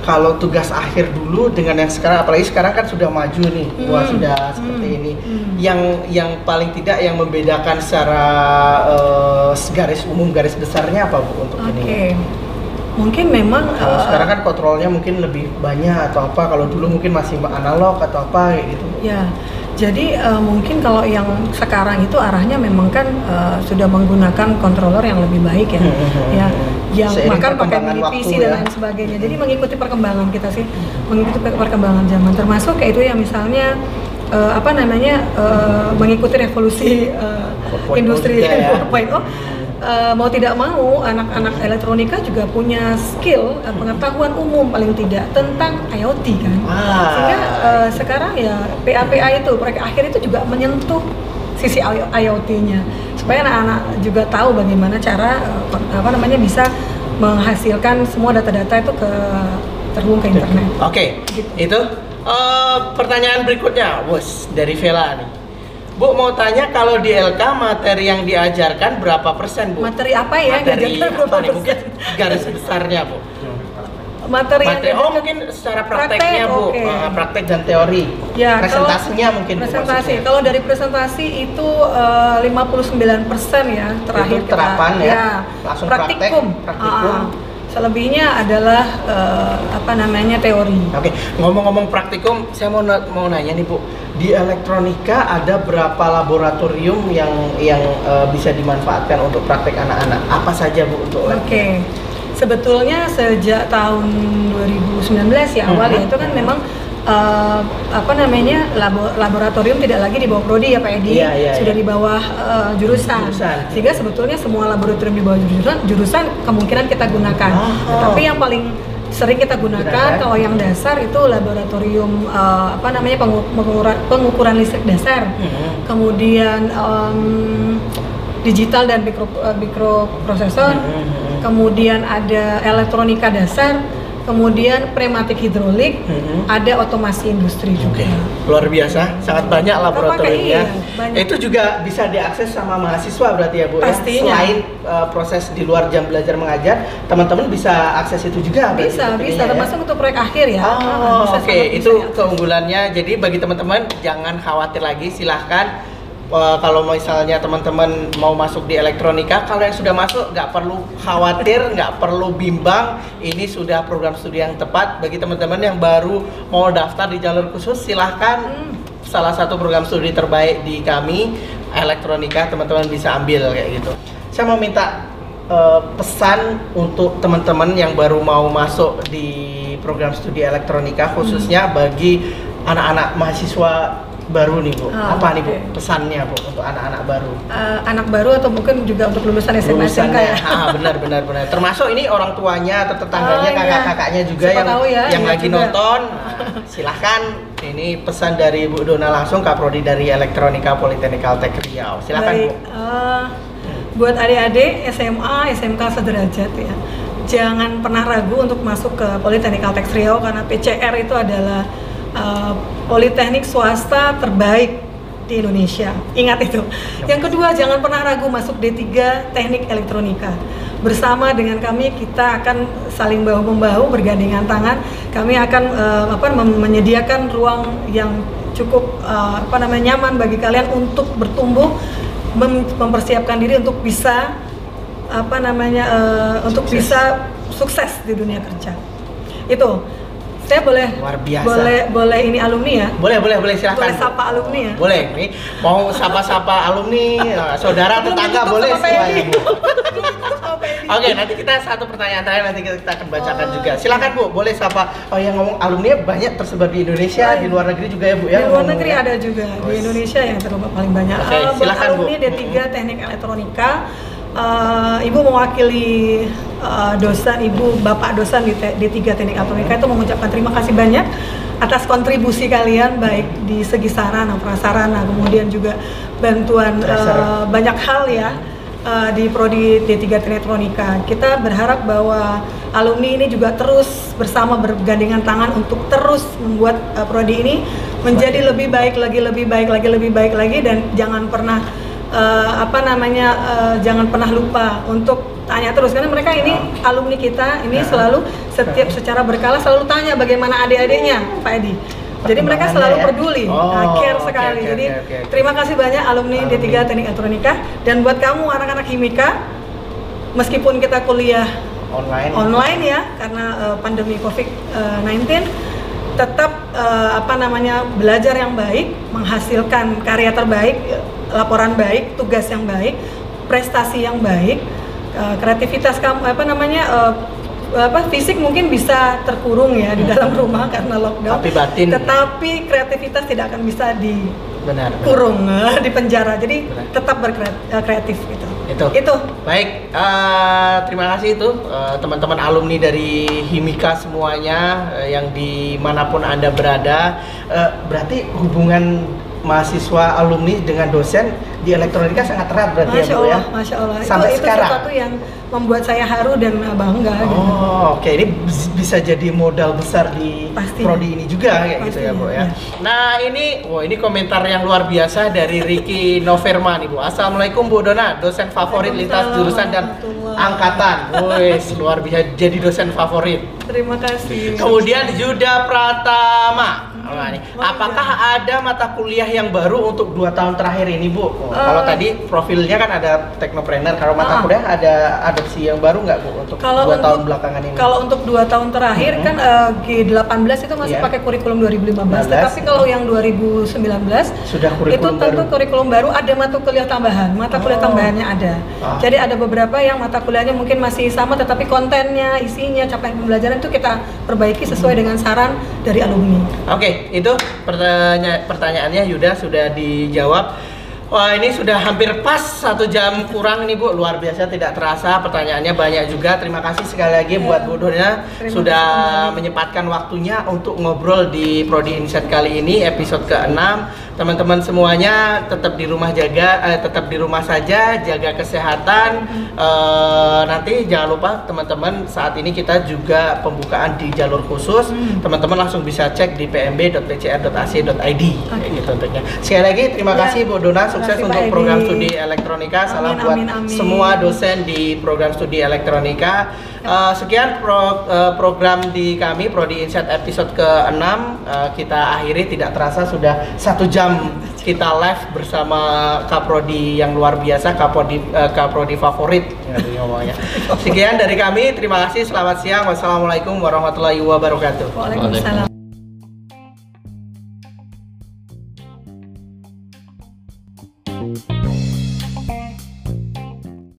S1: kalau tugas akhir dulu dengan yang sekarang apalagi sekarang kan sudah maju nih hmm. wah sudah seperti hmm. ini hmm. yang yang paling tidak yang membedakan secara uh, garis umum garis besarnya apa bu untuk okay. ini
S2: mungkin memang
S1: kalau uh, sekarang kan kontrolnya mungkin lebih banyak atau apa kalau dulu mungkin masih analog atau apa gitu
S2: ya jadi uh, mungkin kalau yang sekarang itu arahnya memang kan uh, sudah menggunakan controller yang lebih baik ya, hmm, hmm, hmm, ya, yang makan pakai mini PC dan ya. lain sebagainya. Jadi mengikuti perkembangan kita sih, mengikuti perkembangan zaman. Termasuk kayak itu ya misalnya uh, apa namanya uh, mengikuti revolusi uh, industri ya. 4.0 uh, mau tidak mau anak-anak elektronika juga punya skill uh, pengetahuan umum paling tidak tentang IoT kan ah. sehingga uh, sekarang ya PAPA itu proyek akhir itu juga menyentuh sisi IoT-nya supaya anak-anak juga tahu bagaimana cara uh, apa namanya bisa menghasilkan semua data-data itu ke terhubung ke internet.
S1: Oke, okay. gitu. itu uh, pertanyaan berikutnya, bos dari Vela nih Bu mau tanya kalau di LK materi yang diajarkan berapa persen Bu?
S2: Materi apa ya?
S1: Materi apa nih? Mungkin garis besarnya Bu.
S2: Materi, materi
S1: oh mungkin secara prakteknya praktek, Bu, okay. uh, praktek dan teori.
S2: Ya,
S1: presentasinya kalau, mungkin
S2: presentasi. Bu, kalau dari presentasi itu uh, 59% ya terakhir
S1: itu terapan kita, ya. ya.
S2: Langsung praktikum. Praktek, praktikum. Uh, selebihnya adalah uh, apa namanya teori.
S1: Oke, okay. ngomong-ngomong praktikum, saya mau mau nanya nih Bu di elektronika ada berapa laboratorium yang yang uh, bisa dimanfaatkan untuk praktek anak-anak? Apa saja Bu untuk
S2: Oke. Okay. Sebetulnya sejak tahun 2019 ya awal hmm. ya itu kan memang uh, apa namanya labo, laboratorium tidak lagi di bawah prodi ya Pak Edi
S1: yeah, yeah,
S2: sudah
S1: yeah.
S2: di bawah uh, jurusan. jurusan sehingga sebetulnya semua laboratorium di bawah jurusan jurusan kemungkinan kita gunakan oh. tapi yang paling sering kita gunakan kalau yang dasar itu laboratorium uh, apa namanya pengukuran, pengukuran listrik dasar hmm. kemudian um, digital dan mikro uh, mikroprosesor hmm. kemudian ada elektronika dasar kemudian pneumatik hidrolik, hmm. ada otomasi industri juga. Okay.
S1: Luar biasa, sangat banyak laboratoriumnya. Iya, Itu juga bisa diakses sama mahasiswa berarti ya Bu ya?
S2: Pastinya.
S1: ya. Selain uh, proses di luar jam belajar mengajar, teman-teman bisa akses itu juga.
S2: Bisa, bisa. Ya? Termasuk untuk proyek akhir ya.
S1: Oh, ah, oke. Okay. Itu keunggulannya. Jadi bagi teman-teman jangan khawatir lagi, silahkan uh, kalau misalnya teman-teman mau masuk di elektronika, kalau yang sudah masuk nggak perlu khawatir, nggak perlu bimbang. Ini sudah program studi yang tepat bagi teman-teman yang baru mau daftar di jalur khusus. Silahkan hmm. salah satu program studi terbaik di kami elektronika teman-teman bisa ambil kayak gitu. Saya mau minta uh, pesan untuk teman-teman yang baru mau masuk di program studi elektronika khususnya hmm. bagi anak-anak mahasiswa baru nih Bu. Oh, Apa okay. nih Bu pesannya Bu untuk anak-anak baru?
S2: Uh, anak baru atau mungkin juga untuk lulusan SMA SMK ya?
S1: Ah, benar benar benar. Termasuk ini orang tuanya atau tetangganya, oh, iya. kakak-kakaknya juga Siapa yang ya, yang lagi juga. nonton. Nah, silahkan ini pesan dari Bu Dona langsung Kak Prodi dari Elektronika Politeknik Tech Riau. Silahkan Baik, Bu. Uh,
S2: buat adik-adik SMA, SMK sederajat ya. Jangan pernah ragu untuk masuk ke Politeknik Tech Riau karena PCR itu adalah uh, politeknik swasta terbaik di Indonesia. Ingat itu. Yang kedua, jangan pernah ragu masuk D3 Teknik Elektronika. Bersama dengan kami kita akan saling bahu membahu bergandengan tangan. Kami akan uh, apa menyediakan ruang yang cukup uh, apa namanya nyaman bagi kalian untuk bertumbuh mem mempersiapkan diri untuk bisa apa namanya uh, untuk bisa sukses di dunia kerja. Itu saya boleh luar biasa. Boleh boleh ini alumni ya?
S1: Boleh, boleh, boleh silahkan.
S2: Boleh sapa alumni ya?
S1: Boleh. Nih, mau sapa-sapa alumni, eh, saudara, tetangga boleh semuanya. Oke, nanti kita satu pertanyaan terakhir nanti kita akan bacakan oh. juga. Silakan Bu, boleh sapa. Oh, yang ngomong alumni banyak tersebar di Indonesia, oh, di luar negeri juga ya Bu ya.
S2: Di luar negeri ada juga, di Indonesia yang terlibat paling banyak. Okay, silakan alumni Bu. D3 Teknik Elektronika uh, ibu mewakili uh, dosen ibu bapak dosen di D3 Teknik Elektronika itu mengucapkan terima kasih banyak atas kontribusi kalian baik di segi sarana prasarana kemudian juga bantuan uh, banyak hal ya uh, di prodi D3 Teknik Elektronika. Kita berharap bahwa alumni ini juga terus bersama bergandengan tangan untuk terus membuat uh, prodi ini menjadi lebih baik lagi lebih baik lagi lebih baik lagi dan jangan pernah uh, apa namanya uh, jangan pernah lupa untuk tanya terus. Karena mereka ini alumni kita ini selalu setiap secara berkala selalu tanya bagaimana adik-adiknya Pak Edi. Jadi mereka selalu ya? peduli, oh, nah, care sekali. Okay, Jadi okay, okay, terima kasih banyak alumni, alumni. D3 Teknik Elektronika. Dan buat kamu anak-anak kimika meskipun kita kuliah
S1: online.
S2: online ya karena uh, pandemi Covid-19 tetap uh, apa namanya belajar yang baik, menghasilkan karya terbaik laporan baik, tugas yang baik, prestasi yang baik, uh, kreativitas kamu apa namanya uh, apa fisik mungkin bisa terkurung ya di dalam rumah karena lockdown.
S1: Tapi batin.
S2: Tetapi kreativitas tidak akan bisa di benar, kurung benar. di penjara. Jadi benar. tetap berkreatif gitu.
S1: Itu. Itu. Baik, uh, terima kasih itu teman-teman uh, alumni dari Himika semuanya uh, yang di mana pun anda berada. Uh, berarti hubungan mahasiswa alumni dengan dosen di elektronika sangat erat berarti
S2: Masya
S1: ya Bu
S2: Allah, ya. Masya Allah.
S1: Sampai
S2: itu,
S1: sekarang.
S2: Itu sesuatu yang membuat saya haru dan bangga.
S1: Gitu. Oh, gitu. oke. Okay. Ini bisa jadi modal besar di Pasti. prodi ini juga kayak Pasti, gitu ya Bu ya. ya. Nah ini, wah ini komentar yang luar biasa dari Ricky Noverma nih Bu. Assalamualaikum Bu Dona, dosen favorit lintas jurusan dan angkatan. Wes luar biasa jadi dosen favorit.
S2: Terima kasih.
S1: Kemudian Yuda Pratama. Apakah ada mata kuliah yang baru untuk dua tahun terakhir ini, Bu? Oh, uh, kalau tadi profilnya kan ada teknopreneur. Kalau mata uh, kuliah ada adopsi yang baru nggak, Bu? Untuk kalau dua untuk, tahun belakangan ini?
S2: Kalau untuk dua tahun terakhir hmm. kan uh, G18 itu masih yeah. pakai kurikulum 2015. 15. Tapi kalau yang 2019
S1: sudah kurikulum
S2: itu tentu baru. kurikulum baru ada mata kuliah tambahan. Mata kuliah oh. tambahannya ada. Oh. Jadi ada beberapa yang mata kuliahnya mungkin masih sama, tetapi kontennya, isinya, capaian pembelajaran itu kita perbaiki sesuai hmm. dengan saran dari alumni.
S1: Oke. Okay itu pertanya pertanyaannya Yuda sudah dijawab. Wah ini sudah hampir pas satu jam kurang nih Bu, luar biasa tidak terasa pertanyaannya banyak juga. Terima kasih sekali lagi ya. buat Bu Dona sudah menyempatkan waktunya untuk ngobrol di Prodi Insight kali ini episode ke-6 teman-teman semuanya tetap di rumah jaga eh, tetap di rumah saja jaga kesehatan eh, nanti jangan lupa teman-teman saat ini kita juga pembukaan di jalur khusus hmm. teman-teman langsung bisa cek di pmb.pcr.ac.id okay. gitu tentunya sekali lagi terima ya. kasih Bu Dona sukses kasih, untuk program studi elektronika. Salam buat amin, amin. semua dosen di program studi elektronika. Uh, sekian pro, uh, program di kami Prodi Insight episode ke-6 uh, kita akhiri tidak terasa sudah satu jam kita live bersama Kaprodi yang luar biasa Kaprodi uh, Kaprodi favorit. Ya, Sekian dari kami terima kasih selamat siang. Wassalamualaikum warahmatullahi wabarakatuh.
S2: Waalaikumsalam.